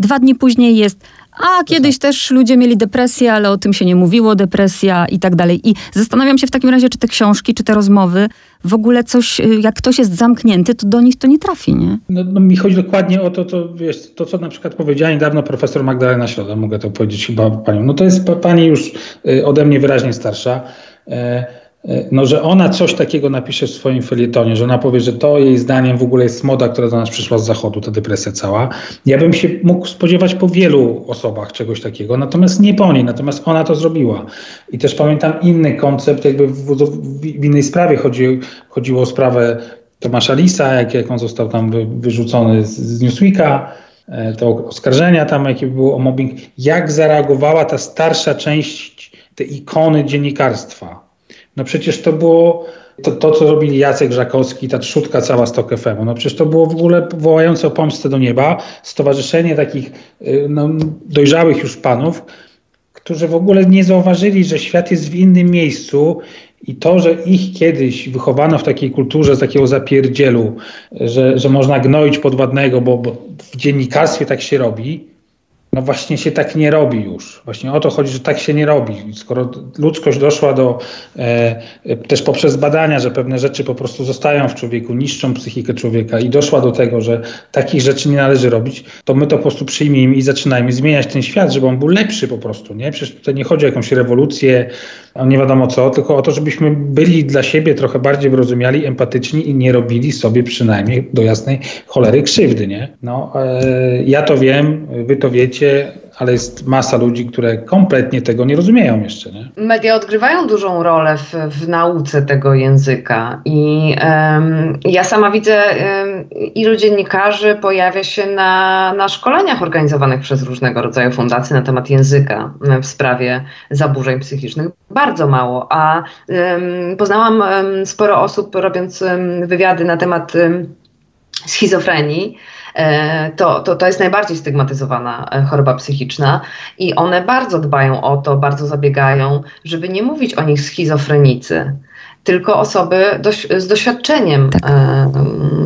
dwa dni później jest a kiedyś też ludzie mieli depresję, ale o tym się nie mówiło, depresja i tak dalej. I zastanawiam się w takim razie, czy te książki, czy te rozmowy, w ogóle coś, y, jak ktoś jest zamknięty, to do nich to nie trafi, nie? No, no mi chodzi dokładnie o to, to, wiesz, to, co na przykład powiedziała niedawno profesor Magdalena Środa, mogę to powiedzieć chyba panią. No to jest pani już y, ode mnie wyraźnie starsza. E, no, że ona coś takiego napisze w swoim felietonie, że ona powie, że to jej zdaniem w ogóle jest moda, która do nas przyszła z zachodu, ta depresja cała. Ja bym się mógł spodziewać po wielu osobach czegoś takiego, natomiast nie po niej, natomiast ona to zrobiła. I też pamiętam inny koncept, jakby w, w, innej sprawie chodzi, chodziło o sprawę Tomasza Lisa, jak, jak on został tam wy, wyrzucony z, z Newsweeka, e, to oskarżenia tam, jakie było o mobbing. Jak zareagowała ta starsza część, te ikony dziennikarstwa? No przecież to było to, to co robili Jacek Żakowski, ta trzutka cała z TOK FM. No przecież to było w ogóle wołające o pomstę do nieba. Stowarzyszenie takich y, no, dojrzałych już panów, którzy w ogóle nie zauważyli, że świat jest w innym miejscu i to, że ich kiedyś wychowano w takiej kulturze z takiego zapierdzielu, że, że można gnoić podwadnego, bo, bo w dziennikarstwie tak się robi, no właśnie się tak nie robi już. Właśnie o to chodzi, że tak się nie robi. Skoro ludzkość doszła do, e, e, też poprzez badania, że pewne rzeczy po prostu zostają w człowieku, niszczą psychikę człowieka i doszła do tego, że takich rzeczy nie należy robić, to my to po prostu przyjmijmy i zaczynajmy zmieniać ten świat, żeby on był lepszy po prostu. Nie? Przecież tutaj nie chodzi o jakąś rewolucję, nie wiadomo co, tylko o to, żebyśmy byli dla siebie trochę bardziej wyrozumiali, empatyczni i nie robili sobie przynajmniej do jasnej cholery krzywdy. Nie? No, e, ja to wiem, wy to wiecie, ale jest masa ludzi, które kompletnie tego nie rozumieją jeszcze. Nie? Media odgrywają dużą rolę w, w nauce tego języka i um, ja sama widzę, um, ilu dziennikarzy pojawia się na, na szkoleniach organizowanych przez różnego rodzaju fundacje na temat języka w sprawie zaburzeń psychicznych. Bardzo mało, a um, poznałam sporo osób robiąc wywiady na temat schizofrenii, to, to, to jest najbardziej stygmatyzowana e, choroba psychiczna i one bardzo dbają o to, bardzo zabiegają, żeby nie mówić o nich schizofrenicy tylko osoby doś, z doświadczeniem tak. e,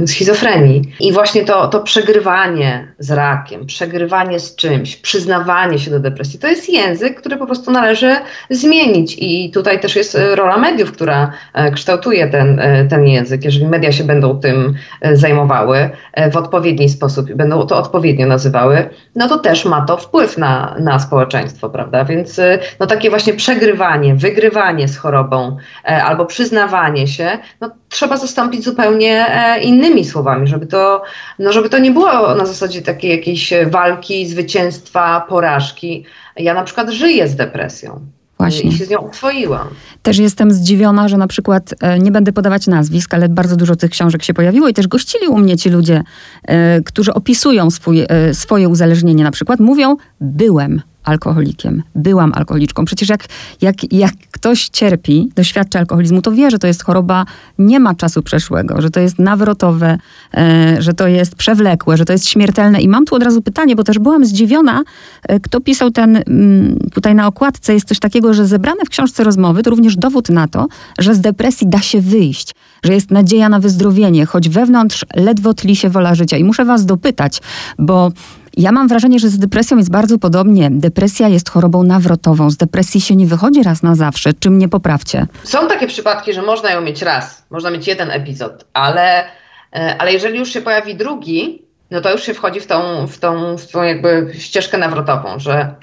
schizofrenii. I właśnie to, to przegrywanie z rakiem, przegrywanie z czymś, przyznawanie się do depresji, to jest język, który po prostu należy zmienić. I tutaj też jest rola mediów, która e, kształtuje ten, e, ten język. Jeżeli media się będą tym e, zajmowały w odpowiedni sposób i będą to odpowiednio nazywały, no to też ma to wpływ na, na społeczeństwo, prawda? Więc no takie właśnie przegrywanie, wygrywanie z chorobą albo przyznawanie się, no, trzeba zastąpić zupełnie e, innymi słowami, żeby to, no, żeby to nie było na zasadzie takiej jakiejś walki, zwycięstwa, porażki. Ja na przykład żyję z depresją. Właśnie. I się z nią uswoiłam. Też jestem zdziwiona, że na przykład, e, nie będę podawać nazwisk, ale bardzo dużo tych książek się pojawiło i też gościli u mnie ci ludzie, e, którzy opisują swój, swoje uzależnienie na przykład, mówią, byłem alkoholikiem, byłam alkoholiczką. Przecież jak, jak, jak ktoś cierpi, doświadcza alkoholizmu, to wie, że to jest choroba, nie ma czasu przeszłego, że to jest nawrotowe, e, że to jest przewlekłe, że to jest śmiertelne. I mam tu od razu pytanie, bo też byłam zdziwiona, e, kto pisał ten, m, mm, tutaj na okładce jest coś takiego, że zebrane w książce rozmowy to również dowód na to, że z depresji da się wyjść, że jest nadzieja na wyzdrowienie, choć wewnątrz ledwo tli się wola życia. I muszę was dopytać, bo ja mam wrażenie, że z depresją jest bardzo podobnie. Depresja jest chorobą nawrotową. Z depresji się nie wychodzi raz na zawsze. Czy mnie poprawcie? Są takie przypadki, że można ją mieć raz, można mieć jeden epizod, ale, e, ale jeżeli już się pojawi drugi, no to już się wchodzi w tą, w tą, w tą jakby ścieżkę nawrotową, że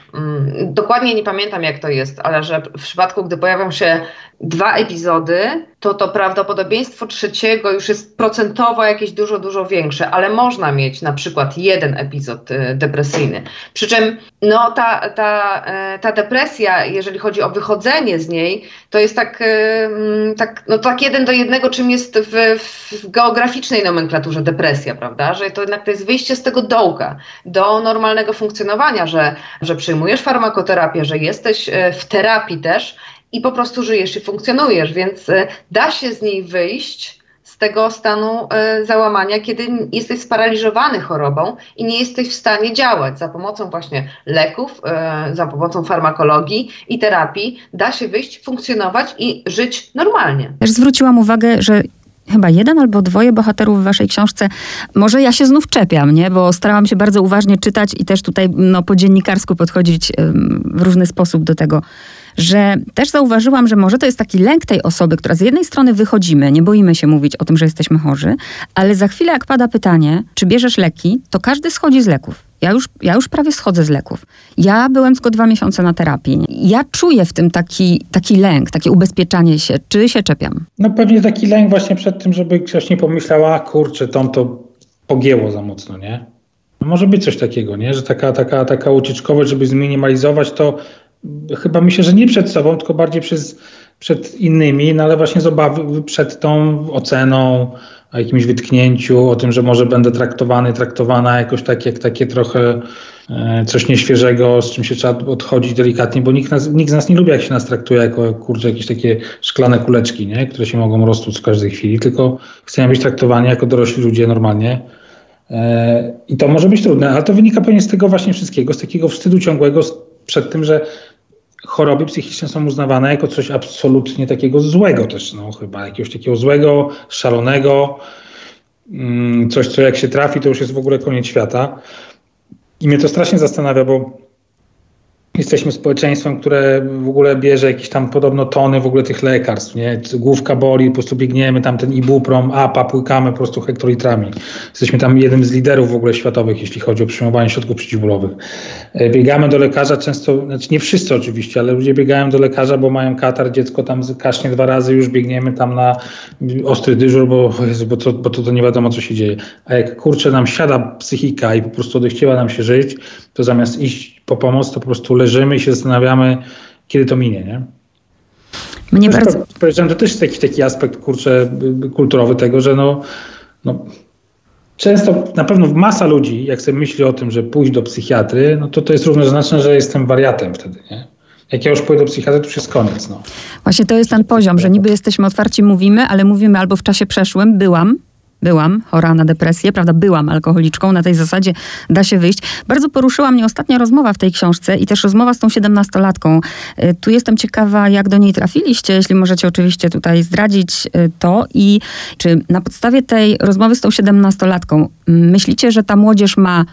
dokładnie nie pamiętam jak to jest, ale że w przypadku, gdy pojawią się dwa epizody, to to prawdopodobieństwo trzeciego już jest procentowo jakieś dużo, dużo większe, ale można mieć na przykład jeden epizod y, depresyjny. Przy czym no, ta, ta, y, ta depresja, jeżeli chodzi o wychodzenie z niej, to jest tak, y, mm, tak, no, tak jeden do jednego, czym jest w, w geograficznej nomenklaturze depresja, prawda? Że to jednak to jest wyjście z tego dołka do normalnego funkcjonowania, że, że przyjmujesz farmakoterapię, że jesteś w terapii też i po prostu żyjesz i funkcjonujesz, więc e, da się z niej wyjść z tego stanu e, załamania, kiedy jesteś sparaliżowany chorobą i nie jesteś w stanie działać. Za pomocą właśnie leków, e, za pomocą farmakologii i terapii da się wyjść, funkcjonować i żyć normalnie. Też zwróciłam uwagę, że chyba jeden albo dwoje bohaterów w waszej książce. Może ja się znów czepiam, nie? Bo starałam się bardzo uważnie czytać i też tutaj no, po dziennikarsku podchodzić w różny sposób do tego że też zauważyłam, że może to jest taki lęk tej osoby, która z jednej strony wychodzimy, nie boimy się mówić o tym, że jesteśmy chorzy, ale za chwilę jak pada pytanie, czy bierzesz leki, to każdy schodzi z leków. Ja już, ja już prawie schodzę z leków. Ja byłem tylko dwa miesiące na terapii. Ja czuję w tym taki, taki lęk, takie ubezpieczanie się. Czy się czepiam? No pewnie taki lęk właśnie przed tym, żeby ktoś nie pomyślał, a kurczę, tą to pogięło za mocno, nie? No może być coś takiego, nie? Że taka, taka, taka ucieczkowość, żeby zminimalizować to, chyba myślę, że nie przed sobą, tylko bardziej przez, przed innymi, no ale właśnie z obawy przed tą oceną, o jakimś wytknięciu, o tym, że może będę traktowany, traktowana jakoś tak jak takie trochę e, coś nieświeżego, z czym się trzeba odchodzić delikatnie, bo nikt, nas, nikt z nas nie lubi, jak się nas traktuje jako kurczę, jakieś takie szklane kuleczki, nie? które się mogą roztłuc w każdej chwili, tylko chcemy być traktowani jako dorośli ludzie normalnie. E, I to może być trudne, ale to wynika pewnie z tego właśnie wszystkiego, z takiego wstydu ciągłego przed tym, że choroby psychiczne są uznawane jako coś absolutnie takiego złego też, no chyba jakiegoś takiego złego, szalonego, mm, coś, co jak się trafi, to już jest w ogóle koniec świata. I mnie to strasznie zastanawia, bo jesteśmy społeczeństwem, które w ogóle bierze jakieś tam podobno tony w ogóle tych lekarstw, nie? Główka boli, po prostu biegniemy tam ten ibuprom, apa, płykamy po prostu hektolitrami. Jesteśmy tam jednym z liderów w ogóle światowych, jeśli chodzi o przyjmowanie środków przeciwbólowych. E, biegamy do lekarza często, znaczy nie wszyscy oczywiście, ale ludzie biegają do lekarza, bo mają katar, dziecko tam kasznie dwa razy, już biegniemy tam na ostry dyżur, bo, bo, to, bo to, to nie wiadomo, co się dzieje. A jak kurczę nam siada psychika i po prostu odechciewa nam się żyć, to zamiast iść po pomoc, to po prostu leżymy i się zastanawiamy, kiedy to minie, nie? Mnie bardzo... Powiedziałem, to też jest taki, taki aspekt, kurczę, kulturowy tego, że no, no często, na pewno masa ludzi, jak sobie myśli o tym, że pójść do psychiatry, no to to jest równoznaczne, że jestem wariatem wtedy, nie? Jak ja już pójdę do psychiatry, to już jest koniec. No. Właśnie to jest ten poziom, że niby jesteśmy otwarci, mówimy, ale mówimy albo w czasie przeszłym, byłam, byłam chora na depresję, prawda, byłam alkoholiczką, na tej zasadzie da się wyjść. Bardzo poruszyła mnie ostatnia rozmowa w tej książce i też rozmowa z tą siedemnastolatką. Y, tu jestem ciekawa, jak do niej trafiliście, jeśli możecie oczywiście tutaj zdradzić y, to i czy na podstawie tej rozmowy z tą siedemnastolatką myślicie, że ta młodzież ma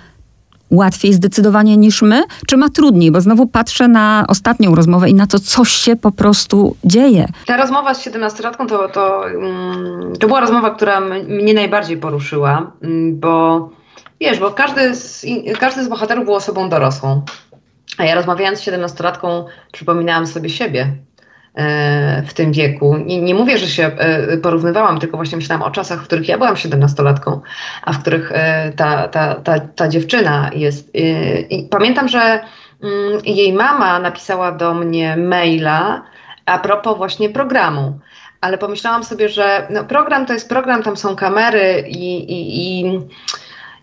łatwiej zdecydowanie niż my, czy ma trudniej? Bo znowu patrzę na ostatnią rozmowę i na to coś się po prostu dzieje. Ta rozmowa z 17-latką to, to, mm, to była rozmowa, która mnie najbardziej poruszyła, mm, bo wiesz, bo każdy z, każdy z bohaterów był osobą dorosłą. A ja rozmawiając z 17-latką, przypominałam sobie siebie. E, w tym wieku. Nie, nie, mówię, że się e, porównywałam, tylko właśnie myślałam o czasach, w których ja byłam siedemnastolatką, a w których e, ta, ta, ta, ta dziewczyna jest. I pamiętam, że mm, jej mama napisała do mnie maila a propos właśnie programu. Ale pomyślałam sobie, że no, program to jest program, tam są kamery i, i, i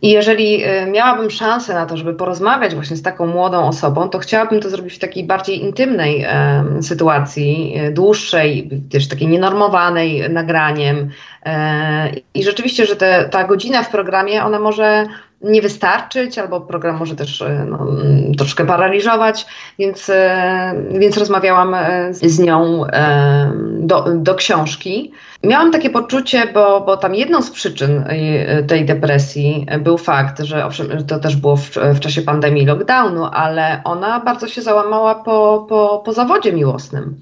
i jeżeli y, miałabym szansę na to, żeby porozmawiać właśnie z taką młodą osobą, to chciałabym to zrobić w takiej bardziej intymnej e, sytuacji, e, dłuższej, też takiej nienormowanej nagraniem. E, I rzeczywiście, że te, ta godzina w programie, ona może nie wystarczyć, albo program może też e, no, troszkę paraliżować, więc, e, więc rozmawiałam e, z nią do, do książki. Miałam takie poczucie, bo, bo tam jedną z przyczyn tej depresji był fakt, że owszem, to też było w, w czasie pandemii lockdownu, ale ona bardzo się załamała po, po, po zawodzie miłosnym.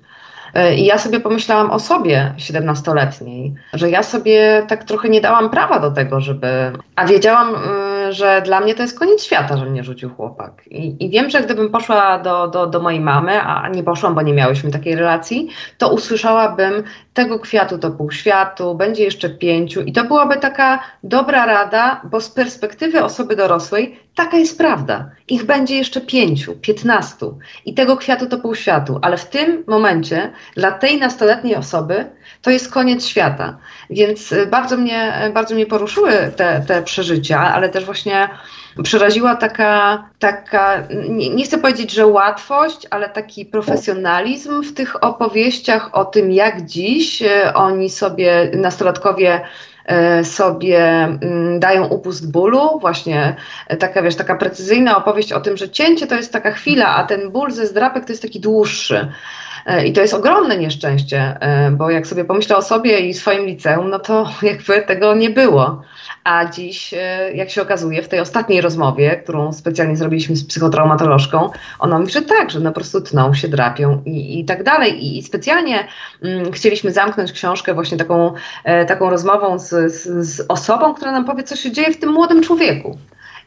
I ja sobie pomyślałam o sobie, 17-letniej, że ja sobie tak trochę nie dałam prawa do tego, żeby. A wiedziałam, y, że dla mnie to jest koniec świata, że mnie rzucił chłopak. I, i wiem, że gdybym poszła do, do, do mojej mamy, a nie poszłam, bo nie miałyśmy takiej relacji, to usłyszałabym tego kwiatu to pół światu, będzie jeszcze pięciu. I to byłaby taka dobra rada, bo z perspektywy osoby dorosłej taka jest prawda. Ich będzie jeszcze pięciu, piętnastu. I tego kwiatu to pół światu. Ale w tym momencie dla tej nastoletniej osoby to jest koniec świata. Więc y, bardzo mnie, bardzo mnie poruszyły te, te przeżycia, ale też właśnie przeraziła taka, taka nie, nie, chcę powiedzieć, że łatwość, ale taki profesjonalizm w tych opowieściach o tym, jak dziś y, oni sobie, nastolatkowie, y, sobie mm, dają upust bólu, właśnie taka, wiesz, taka precyzyjna opowieść o tym, że cięcie to jest taka chwila, a ten ból ze zdrapek to jest taki dłuższy. I to jest ogromne nieszczęście, bo jak sobie pomyślę o sobie i swoim liceum, no to jakby tego nie było. A dziś, e, jak się okazuje, w tej ostatniej rozmowie, którą specjalnie zrobiliśmy z psychotraumatolożką, ona mówi, że tak, że no po prostu tną się, drapią i, i tak dalej. I, i specjalnie mm, chcieliśmy zamknąć książkę właśnie taką, e, taką rozmową z, z, z osobą, która nam powie, co się dzieje w tym młodym człowieku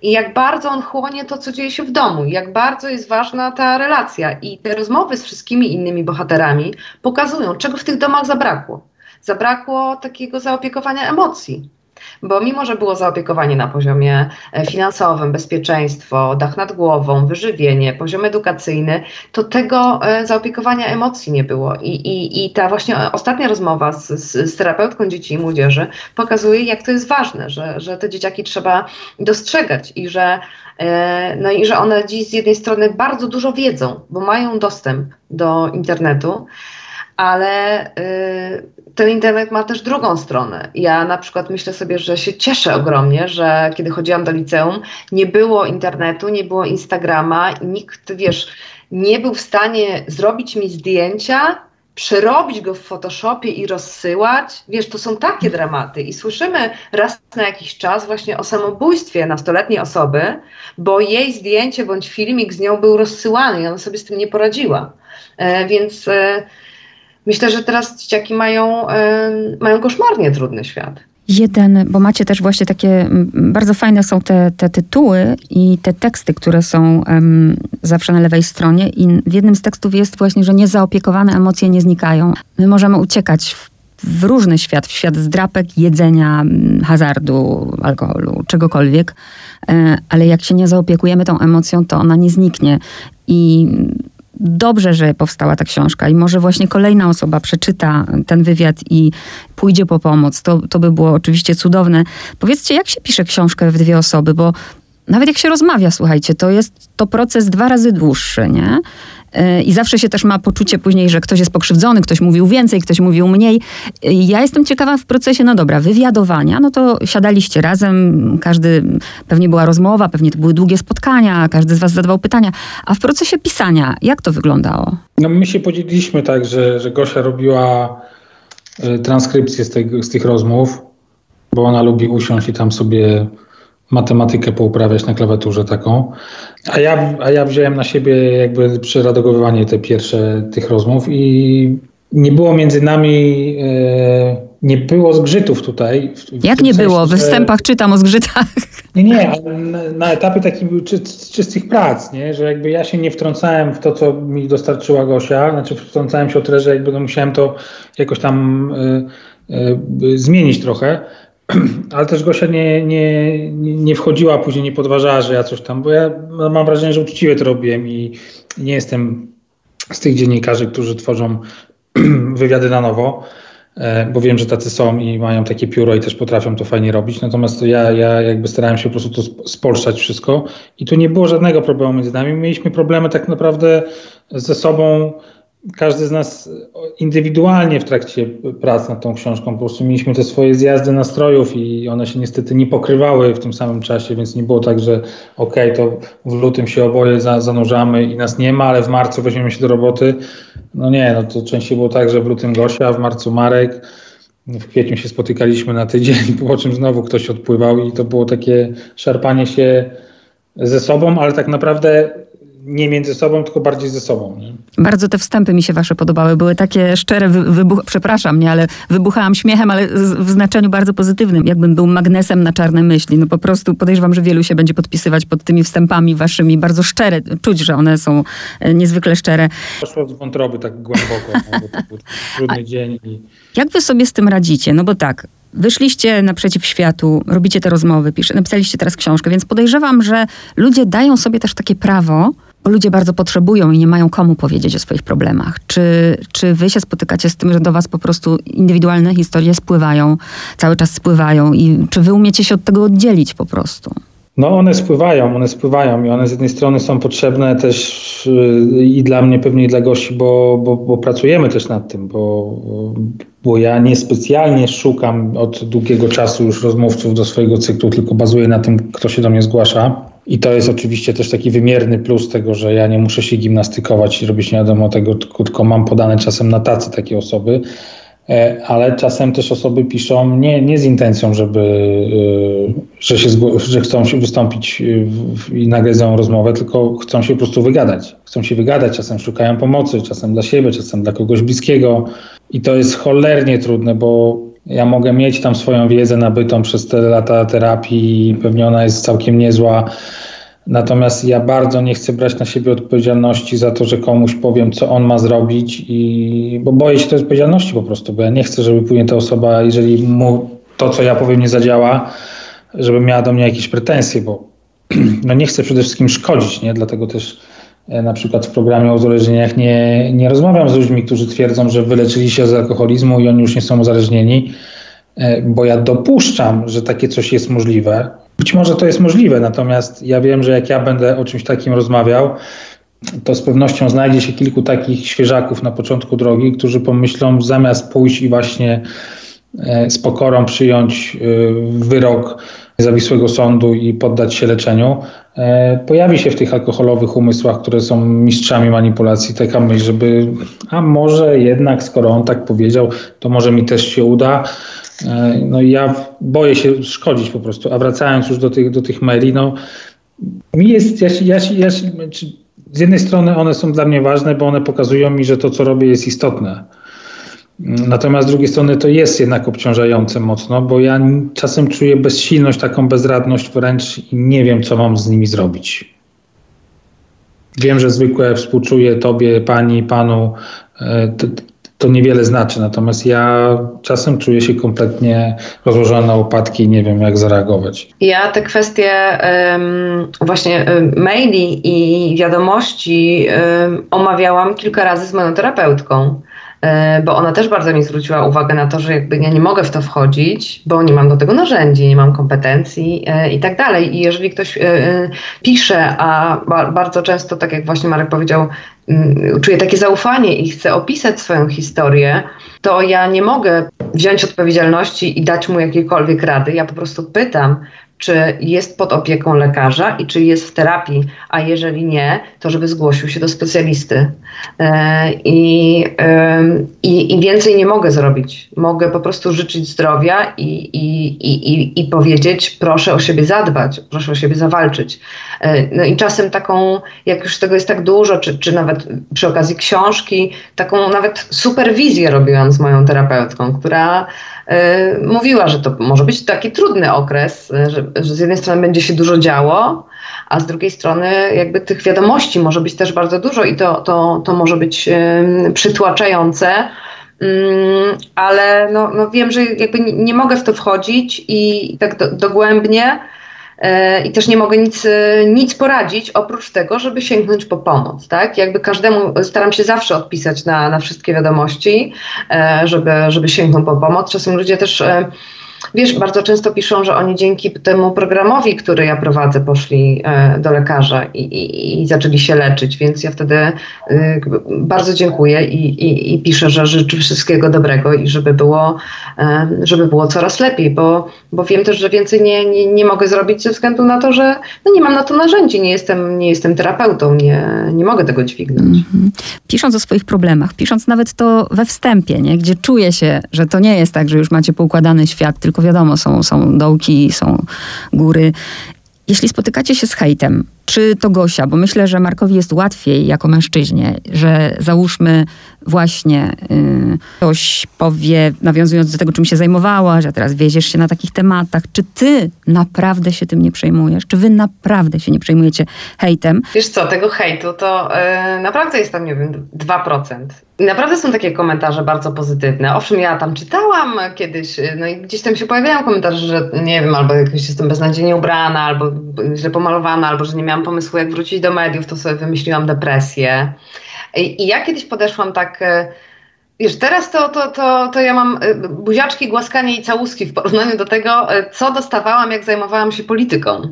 i jak bardzo on chłonie to, co dzieje się w domu, jak bardzo jest ważna ta relacja. I te rozmowy z wszystkimi innymi bohaterami pokazują, czego w tych domach zabrakło. Zabrakło takiego zaopiekowania emocji. Bo mimo, że było zaopiekowanie na poziomie e, finansowym, bezpieczeństwo, dach nad głową, wyżywienie, poziom edukacyjny, to tego e, zaopiekowania emocji nie było. I, i, i ta właśnie ostatnia rozmowa z, z, z terapeutką dzieci i młodzieży pokazuje, jak to jest ważne, że, że te dzieciaki trzeba dostrzegać i że e, no i że one dziś z jednej strony bardzo dużo wiedzą, bo mają dostęp do internetu, ale y, ten internet ma też drugą stronę. Ja na przykład myślę sobie, że się cieszę ogromnie, że kiedy chodziłam do liceum, nie było internetu, nie było Instagrama nikt, wiesz, nie był w stanie zrobić mi zdjęcia, przerobić go w Photoshopie i rozsyłać. Wiesz, to są takie dramaty i słyszymy raz na jakiś czas właśnie o samobójstwie nastoletniej osoby, bo jej zdjęcie bądź filmik z nią był rozsyłany i ona sobie z tym nie poradziła. E, więc e, myślę, że teraz dzieciaki mają, mają koszmarnie trudny świat. Jeden, bo macie też właśnie takie, bardzo fajne są te, te tytuły i te teksty, które są um, zawsze na lewej stronie i w jednym z tekstów jest właśnie, że niezaopiekowane emocje nie znikają. My możemy uciekać w, w różny świat, w świat zdrapek, jedzenia, hazardu, alkoholu, czegokolwiek, e, ale jak się nie zaopiekujemy tą emocją, to ona nie zniknie. I dobrze, że powstała ta książka i może właśnie kolejna osoba przeczyta ten wywiad i pójdzie po pomoc. To, to by było oczywiście cudowne. Powiedzcie, jak się pisze książkę w dwie osoby, bo nawet jak się rozmawia, słuchajcie, to jest to proces dwa razy dłuższy, nie? Y, I zawsze się też ma poczucie później, że ktoś jest pokrzywdzony, ktoś mówił więcej, ktoś mówił mniej. Ja jestem ciekawa w procesie, no dobra, wywiadowania, no to siadaliście razem, każdy, pewnie była rozmowa, pewnie to były długie spotkania, każdy z was zadawał pytania. A w procesie pisania, jak to wyglądało? No my się podzieliliśmy tak, że, że Gosia robiła y, transkrypcję z, tej, z tych rozmów, bo ona lubi usiąść i tam sobie matematykę pouprawiać na klawiaturze taką. A ja, a ja wziąłem na siebie jakby przeredagowywanie te pierwsze tych rozmów i nie było między nami, e, nie było zgrzytów tutaj. Jak nie sensie, było? W występach czytam o zgrzytach. Nie, nie, na, na etapie takim czy, czystych prac, nie? że jakby ja się nie wtrącałem w to, co mi dostarczyła Gosia, znaczy wtrącałem się o tyle, że jakby no musiałem to jakoś tam y, y, zmienić trochę, ale też Gosia nie, nie, nie wchodziła, później nie podważała, że ja coś tam, bo ja mam wrażenie, że uczciwie to robiłem i nie jestem z tych dziennikarzy, którzy tworzą wywiady na nowo, e, bo wiem, że tacy są i mają takie pióro i też potrafią to fajnie robić. Natomiast ja, ja jakby starałem się po prostu to spolszczać wszystko i tu nie było żadnego problemu między nami. Mieliśmy problemy tak naprawdę ze sobą każdy z nas indywidualnie w trakcie prac nad tą książką po prostu mieliśmy te swoje zjazdy nastrojów i one się niestety nie pokrywały w tym samym czasie, więc nie było tak, że okej, okay, to w lutym się oboje za, zanurzamy i nas nie ma, ale w marcu weźmiemy się do roboty. No nie, no to częściej było tak, że w lutym Gosia, w marcu Marek, w kwietniu się spotykaliśmy na tydzień, po czym znowu ktoś odpływał i to było takie szarpanie się ze sobą, ale tak naprawdę nie między sobą, tylko bardziej ze sobą. Nie? Bardzo te wstępy mi się wasze podobały. Były takie szczere, wybuch, przepraszam, nie, ale wybuchałam śmiechem, ale w znaczeniu bardzo pozytywnym. Jakbym był magnesem na czarne myśli. No po prostu podejrzewam, że wielu się będzie podpisywać pod tymi wstępami waszymi. Bardzo szczere. Czuć, że one są e, niezwykle szczere. Poszło z wątroby tak głęboko, no, to był trudny dzień. I... Jak wy sobie z tym radzicie? No bo tak, Wyszliście naprzeciw światu, robicie te rozmowy, pisze, napisaliście teraz książkę, więc podejrzewam, że ludzie dają sobie też takie prawo, ludzie bardzo potrzebują i nie mają komu powiedzieć o swoich problemach. Czy, czy wy się spotykacie z tym, że do was po prostu indywidualne historie spływają, cały czas spływają i czy wy umiecie się od tego oddzielić po prostu? No one spływają, one spływają i one z jednej strony są potrzebne też yy, i dla mnie, pewnie i dla gości, bo, bo, bo pracujemy też nad tym, bo, bo ja niespecjalnie szukam od długiego czasu już rozmówców do swojego cyklu, tylko bazuję na tym, kto się do mnie zgłasza I to jest oczywiście też taki wymierny plus tego, że ja nie muszę się gimnastykować i robić nie wiadomo tego, tylko mam podane czasem na tacy takie osoby. E, ale czasem też osoby piszą nie, nie z intencją, żeby, e, że, się, że chcą się wystąpić i nagle rozmowę, tylko chcą się po prostu wygadać. Chcą się wygadać, czasem szukają pomocy, czasem dla siebie, czasem dla kogoś bliskiego. I to jest cholernie trudne, bo ja mogę mieć tam swoją wiedzę nabytą przez te lata terapii i pewnie ona jest całkiem niezła. Natomiast ja bardzo nie chcę brać na siebie odpowiedzialności za to, że komuś powiem, co on ma zrobić, i, bo boję się tej odpowiedzialności po prostu, bo ja nie chcę, żeby później ta osoba, jeżeli mu to, co ja powiem, nie zadziała, żeby miała do mnie jakieś pretensje, bo no nie chcę przede wszystkim szkodzić, nie? Dlatego też na przykład w programie o uzależnieniach nie, nie rozmawiam z ludźmi, którzy twierdzą, że wyleczyli się z alkoholizmu i oni już nie są uzależnieni, e, bo ja dopuszczam, że takie coś jest możliwe. Być może to jest możliwe, natomiast ja wiem, że jak ja będę o czymś takim rozmawiał, to z pewnością znajdzie się kilku takich świeżaków na początku drogi, którzy pomyślą, zamiast pójść i właśnie e, z pokorą przyjąć e, wyrok niezawisłego sądu i poddać się leczeniu, e, pojawi się w tych alkoholowych umysłach, które są mistrzami manipulacji, taka myśl, żeby a może jednak, skoro on tak powiedział, to może mi też się uda. E, no ja boję się szkodzić po prostu. A wracając już do tych, do tych maili, no mi jest, ja, ja, ja, z jednej strony one są dla mnie ważne, bo one pokazują mi, że to, co robię, jest istotne. Natomiast z drugiej strony to jest jednak obciążające mocno, bo ja czasem czuję bezsilność, taką bezradność wręcz i nie wiem, co mam z nimi zrobić. Wiem, że zwykłe współczuję tobie, pani, panu. E, to niewiele znaczy. Natomiast ja czasem czuję się kompletnie rozłożona na łopatki i nie wiem, jak zareagować. Ja te kwestie um, właśnie um, maili i wiadomości um, omawiałam kilka razy z moją terapeutką. E, bo ona też bardzo mi zwróciła uwagę na to, że jakby ja nie mogę w to wchodzić, bo nie mam do tego narzędzi, nie mam kompetencji e, i tak dalej. I jeżeli ktoś e, pisze, a bardzo często, tak jak właśnie Marek powiedział, mm, czuje takie zaufanie i chce opisać swoją historię, to ja nie mogę wziąć odpowiedzialności i dać mu jakiejkolwiek rady. Ja po prostu pytam, czy jest pod opieką lekarza i czy jest w terapii, a jeżeli nie, to żeby zgłosił się do specjalisty. E, I, i, i więcej nie mogę zrobić. Mogę po prostu życzyć zdrowia i, i, i, i powiedzieć, proszę o siebie zadbać, proszę o siebie zawalczyć. E, no i czasem taką, jak już tego jest tak dużo, czy, czy nawet przy okazji książki, taką nawet superwizję robiłam z moją terapeutką, która mówiła, że to może być taki trudny okres, e, że, że z jednej strony będzie się dużo działo, a z drugiej strony jakby tych wiadomości może być też bardzo dużo i to, to, to może być przytłaczające. Mm, ale no, no wiem, że jakby nie, mogę w to wchodzić i tak do, dogłębnie, E, i też nie mogę nic, e, nic poradzić oprócz tego, żeby sięgnąć po pomoc. Tak? Jakby każdemu staram się zawsze odpisać na, na wszystkie wiadomości, e, żeby, żeby sięgnąć po pomoc. Czasem ludzie też Wiesz, bardzo często piszą, że oni dzięki temu programowi, który ja prowadzę, poszli e, do lekarza i, i, i zaczęli się leczyć, więc ja wtedy e, bardzo dziękuję i, i, piszę, że życzę wszystkiego dobrego i żeby było, e, żeby było coraz lepiej, bo, bo wiem też, że więcej nie, nie, nie mogę zrobić ze względu na to, że no nie mam na to narzędzi, nie jestem, nie jestem terapeutą, nie, nie mogę tego dźwignąć. Mhm. Pisząc o swoich problemach, pisząc nawet to we wstępie, nie? gdzie czuję się, że to nie jest tak, że już macie poukładany świat, tylko wiadomo, są, są dołki, są góry. Jeśli spotykacie się z hejtem, czy to Gosia, bo myślę, że Markowi jest łatwiej jako mężczyźnie, że załóżmy właśnie yy, ktoś powie, nawiązując do tego, czym się zajmowała, że teraz wieziesz się na takich tematach, czy ty naprawdę się tym nie przejmujesz? Czy wy naprawdę się nie przejmujecie hejtem? Wiesz co, tego hejtu to yy, naprawdę jest tam, nie wiem, 2%. I naprawdę są takie komentarze bardzo pozytywne. Owszem, ja tam czytałam kiedyś, y, no i gdzieś tam się pojawiają komentarze, że nie wiem, albo jakoś jestem beznadziejnie ubrana, albo źle pomalowana, albo że nie miałam pomysłu, jak wrócić do mediów, to sobie wymyśliłam depresję. I, i ja kiedyś podeszłam tak e, Wiesz, teraz to, to, to, to ja mam y, buziaczki, głaskanie i całuski w porównaniu do tego, y, co dostawałam, jak zajmowałam się polityką.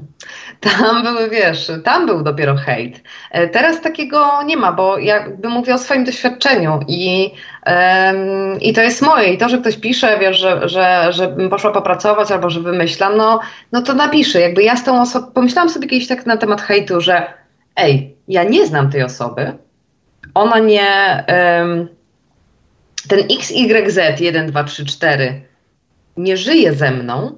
Tam były, wiesz, tam był dopiero hejt. Y, teraz takiego nie ma, bo jakby mówię o swoim doświadczeniu i, i to jest moje. I to, że ktoś pisze, wiesz, że, że, że poszła popracować albo że wymyślam, no, no to napiszę. Jakby ja z tą osobą, pomyślałam sobie kiedyś tak na temat hejtu, że ej, ja nie znam tej osoby, ona nie... ten XYZ 1, 2, 3, 4 nie żyje ze mną,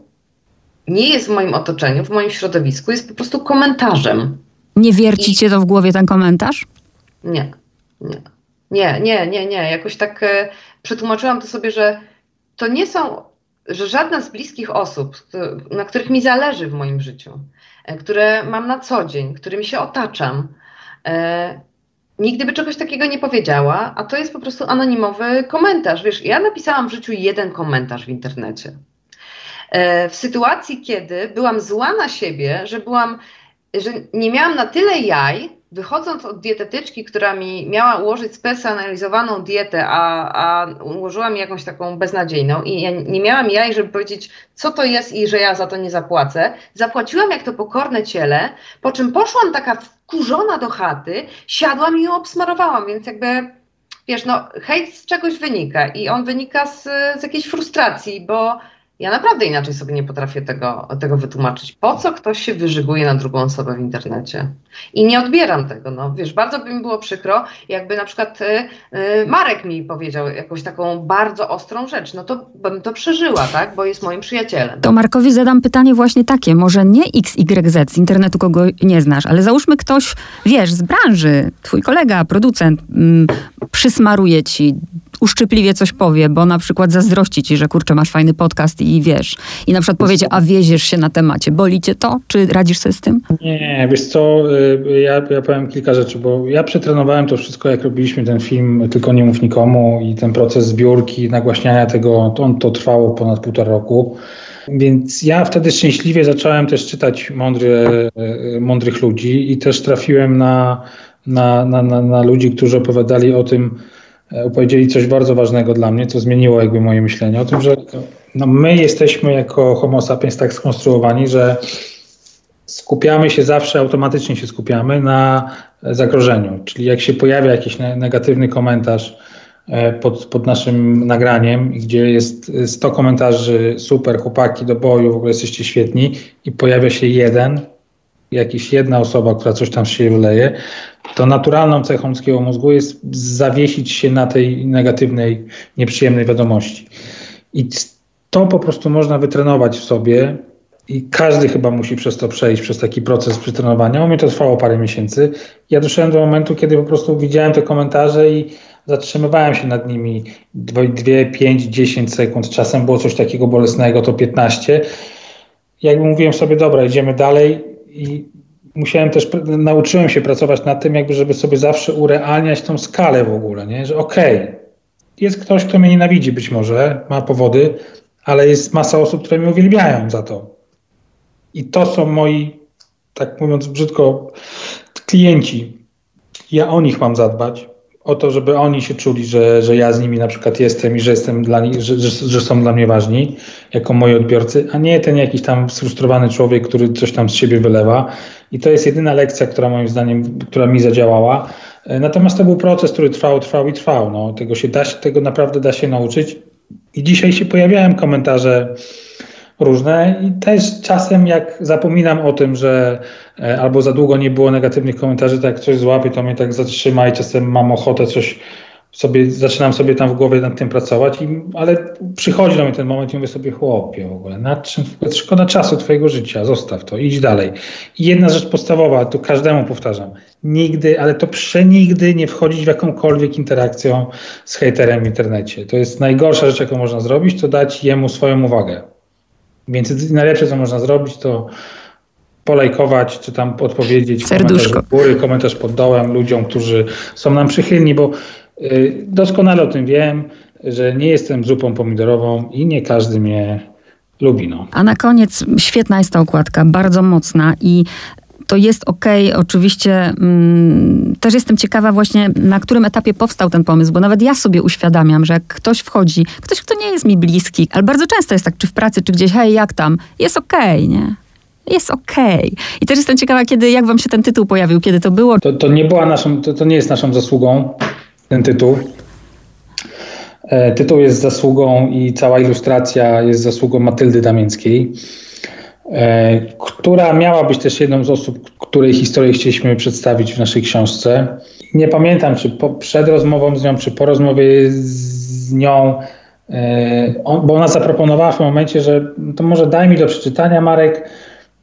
nie jest w moim otoczeniu, w moim środowisku, jest po prostu komentarzem. Nie wierci I... cię to w głowie ten komentarz? Nie, nie. Nie, nie, nie, nie. Jakoś tak e, przetłumaczyłam to sobie, że to nie są, że żadna z bliskich osób, na których mi zależy w moim życiu, e, które mam na co dzień, którymi się otaczam, e, nigdy by czegoś takiego nie powiedziała, a to jest po prostu anonimowy komentarz. Wiesz, ja napisałam w życiu jeden komentarz w internecie. E, w sytuacji, kiedy byłam zła na siebie, że byłam, że nie miałam na tyle jaj, wychodząc od dietetyczki, która mi miała ułożyć spersonalizowaną dietę, a, a ułożyła mi jakąś taką beznadziejną i ja nie miałam jaj, żeby powiedzieć, co to jest i że ja za to nie zapłacę, zapłaciłam jak to pokorne ciele, po czym poszłam taka wkurzona do chaty, siadłam i ją obsmarowałam, więc jakby wiesz, no hejt z czegoś wynika i on wynika z, z jakiejś frustracji, bo ja naprawdę inaczej sobie nie potrafię tego, tego wytłumaczyć. Po co ktoś się wyżyguje na drugą osobę w internecie? I nie odbieram tego. No, wiesz, bardzo by mi było przykro, jakby na przykład y, y, Marek mi powiedział jakąś taką bardzo ostrą rzecz. No to bym to przeżyła, tak? Bo jest moim przyjacielem. To Markowi zadam pytanie właśnie takie. Może nie XYZ z internetu, kogo nie znasz, ale załóżmy ktoś, wiesz, z branży, twój kolega, producent, mm, przysmaruje ci uszczypliwie coś powie, bo na przykład zazdrości ci, że kurczę, masz fajny podcast i wiesz. I na przykład powiedzie, a wieziesz się na temacie. Boli cię to? Czy radzisz sobie z tym? Nie, wiesz co, y, ja, ja powiem kilka rzeczy, bo ja przetrenowałem to wszystko, jak robiliśmy ten film Tylko nie mów nikomu i ten proces zbiórki, nagłaśniania tego, to, to trwało ponad półtora roku. Więc ja wtedy szczęśliwie zacząłem też czytać mądry, y, mądrych ludzi i też trafiłem na, na, na, na, na ludzi, którzy opowiadali o tym, E, opowiedzieli coś bardzo ważnego dla mnie, co zmieniło jakby moje myślenie o tym, że no my jesteśmy jako homo sapiens tak skonstruowani, że skupiamy się zawsze, automatycznie się skupiamy na zagrożeniu. Czyli jak się pojawia jakiś negatywny komentarz e, pod, pod naszym nagraniem, gdzie jest 100 komentarzy, super, chłopaki do boju, w ogóle jesteście świetni i pojawia się jeden, jakaś jedna osoba, która coś tam się wyleje, to naturalną cechą ludzkiego mózgu jest zawiesić się na tej negatywnej, nieprzyjemnej wiadomości. I to po prostu można wytrenować w sobie i każdy chyba musi przez to przejść, przez taki proces przytrenowania. U mnie to trwało parę miesięcy. Ja doszedłem do momentu, kiedy po prostu widziałem te komentarze i zatrzymywałem się nad nimi 2, 5, 10 sekund. Czasem było coś takiego bolesnego, to 15. Jakby mówiłem sobie, dobra, idziemy dalej i musiałem też, nauczyłem się pracować nad tym, jakby, żeby sobie zawsze urealniać tą skalę w ogóle, nie? że okej, okay, jest ktoś, kto mnie nienawidzi być może, ma powody, ale jest masa osób, które mnie uwielbiają za to. I to są moi, tak mówiąc brzydko, klienci. Ja o nich mam zadbać, o to, żeby oni się czuli, że, że ja z nimi na przykład jestem i że jestem dla nich, że, że, że, są dla mnie ważni jako moi odbiorcy, a nie ten jakiś tam sfrustrowany człowiek, który coś tam z siebie wylewa. I to jest jedyna lekcja, która moim zdaniem, która mi zadziałała. E, natomiast to był proces, który trwał, trwał i trwał. No, tego, się da, tego naprawdę da się nauczyć. I dzisiaj się pojawiają komentarze różne i też czasem jak zapominam o tym, że e, albo za długo nie było negatywnych komentarzy, to jak coś złapię, to mnie tak zatrzyma i czasem mam ochotę coś sobie, zaczynam sobie tam w głowie nad tym pracować, i, ale przychodzi do mnie ten moment i mówię sobie, chłopie w ogóle, nad czym, szkoda czasu twojego życia, zostaw to, idź dalej. I jedna rzecz podstawowa, to każdemu powtarzam, nigdy, ale to przenigdy nie wchodzić w jakąkolwiek interakcję z hejterem w internecie. To jest najgorsza rzecz, jaką można zrobić, to dać jemu swoją uwagę. Więc najlepsze, co można zrobić, to polajkować, czy tam odpowiedzieć Serduszko. komentarz góry, komentarz pod dołem ludziom, którzy są nam przychylni, bo doskonale o tym wiem, że nie jestem zupą pomidorową i nie każdy mnie lubi. No. A na koniec świetna jest ta okładka, bardzo mocna i to jest okej. Okay. Oczywiście mm, też jestem ciekawa właśnie, na którym etapie powstał ten pomysł, bo nawet ja sobie uświadamiam, że jak ktoś wchodzi, ktoś, kto nie jest mi bliski, ale bardzo często jest tak, czy w pracy, czy gdzieś, hej, jak tam? Jest okej, okay, nie? jest okej. Okay. I też jestem ciekawa, kiedy, jak wam się ten tytuł pojawił, kiedy to było? To, to nie była naszą, to, to nie jest naszą zasługą, ten tytuł. E, tytuł jest zasługą i cała ilustracja jest zasługą Matyldy Damińskiej, e, która miała być też jedną z osób, której historię chcieliśmy przedstawić w naszej książce. Nie pamiętam, czy po, przed rozmową z nią, czy po rozmowie z nią, e, bo ona zaproponowała w momencie, że to może daj mi do przeczytania, Marek,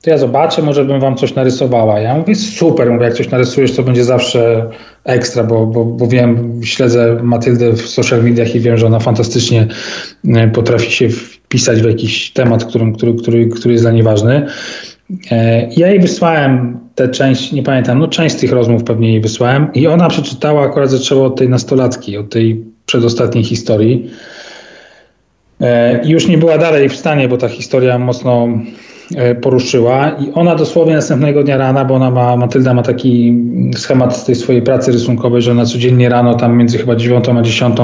to ja zobaczę, może bym wam coś narysowała. Ja mówię, super, mówię, jak coś narysujesz, to będzie zawsze ekstra, bo, bo, bo wiem, śledzę Matyldę w social mediach i wiem, że ona fantastycznie e, potrafi się wpisać w jakiś temat, który, który, który, który jest dla niej ważny. E, ja jej wysłałem tę część, nie pamiętam, no część z tych rozmów pewnie jej wysłałem i ona przeczytała, akurat zaczęła od tej nastolatki, od tej przedostatniej historii. E, I już nie była dalej w stanie, bo ta historia mocno E, poruszyła i ona dosłownie następnego dnia rana, bo ona ma, Matylda ma taki schemat z tej swojej pracy rysunkowej, że ona codziennie rano tam między chyba 9 a 10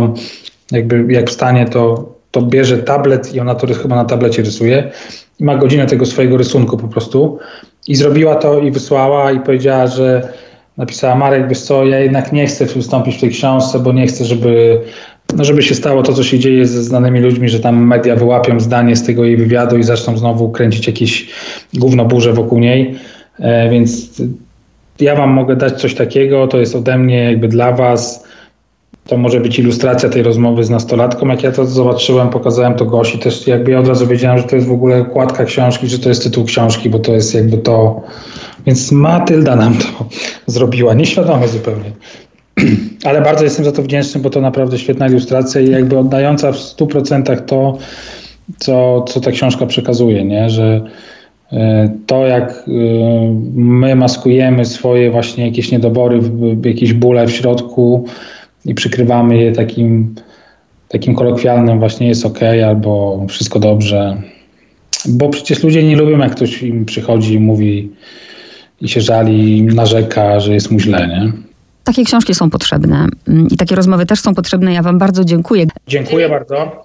jakby jak wstanie, to, to bierze tablet i ona to chyba na tablecie rysuje i ma godzinę tego swojego rysunku po prostu. I zrobiła to i wysłała i powiedziała, że napisała Marek, wiesz co, ja jednak nie chcę wystąpić w tej książce, bo nie chcę, żeby no żeby się stało to, co się dzieje ze znanymi ludźmi, że tam media wyłapią zdanie z tego jej wywiadu i zaczną znowu kręcić jakieś gównoburze wokół niej. E, więc ja wam mogę dać coś takiego, to jest ode mnie jakby dla was. To może być ilustracja tej rozmowy z nastolatką. Jak ja to zobaczyłem, pokazałem to Gosi, też jakby ja od razu wiedziałem, że to jest w ogóle okładka książki, że to jest tytuł książki, bo to jest jakby to. Więc Matylda nam to zrobiła, nieświadomie zupełnie. Ale bardzo jestem za to wdzięczny, bo to naprawdę świetna ilustracja i jakby oddająca w 100% to, co, co ta książka przekazuje, nie? że e, to jak e, my maskujemy swoje właśnie jakieś niedobory, jakieś bóle w środku i przykrywamy je takim, takim kolokwialnym właśnie jest ok albo wszystko dobrze. Bo przecież ludzie nie lubią, jak ktoś im przychodzi i mówi i się żali, i narzeka, że jest mu źle, nie? Takie książki są potrzebne mm, i takie rozmowy też są potrzebne. Ja Wam bardzo dziękuję. Dziękuję bardzo.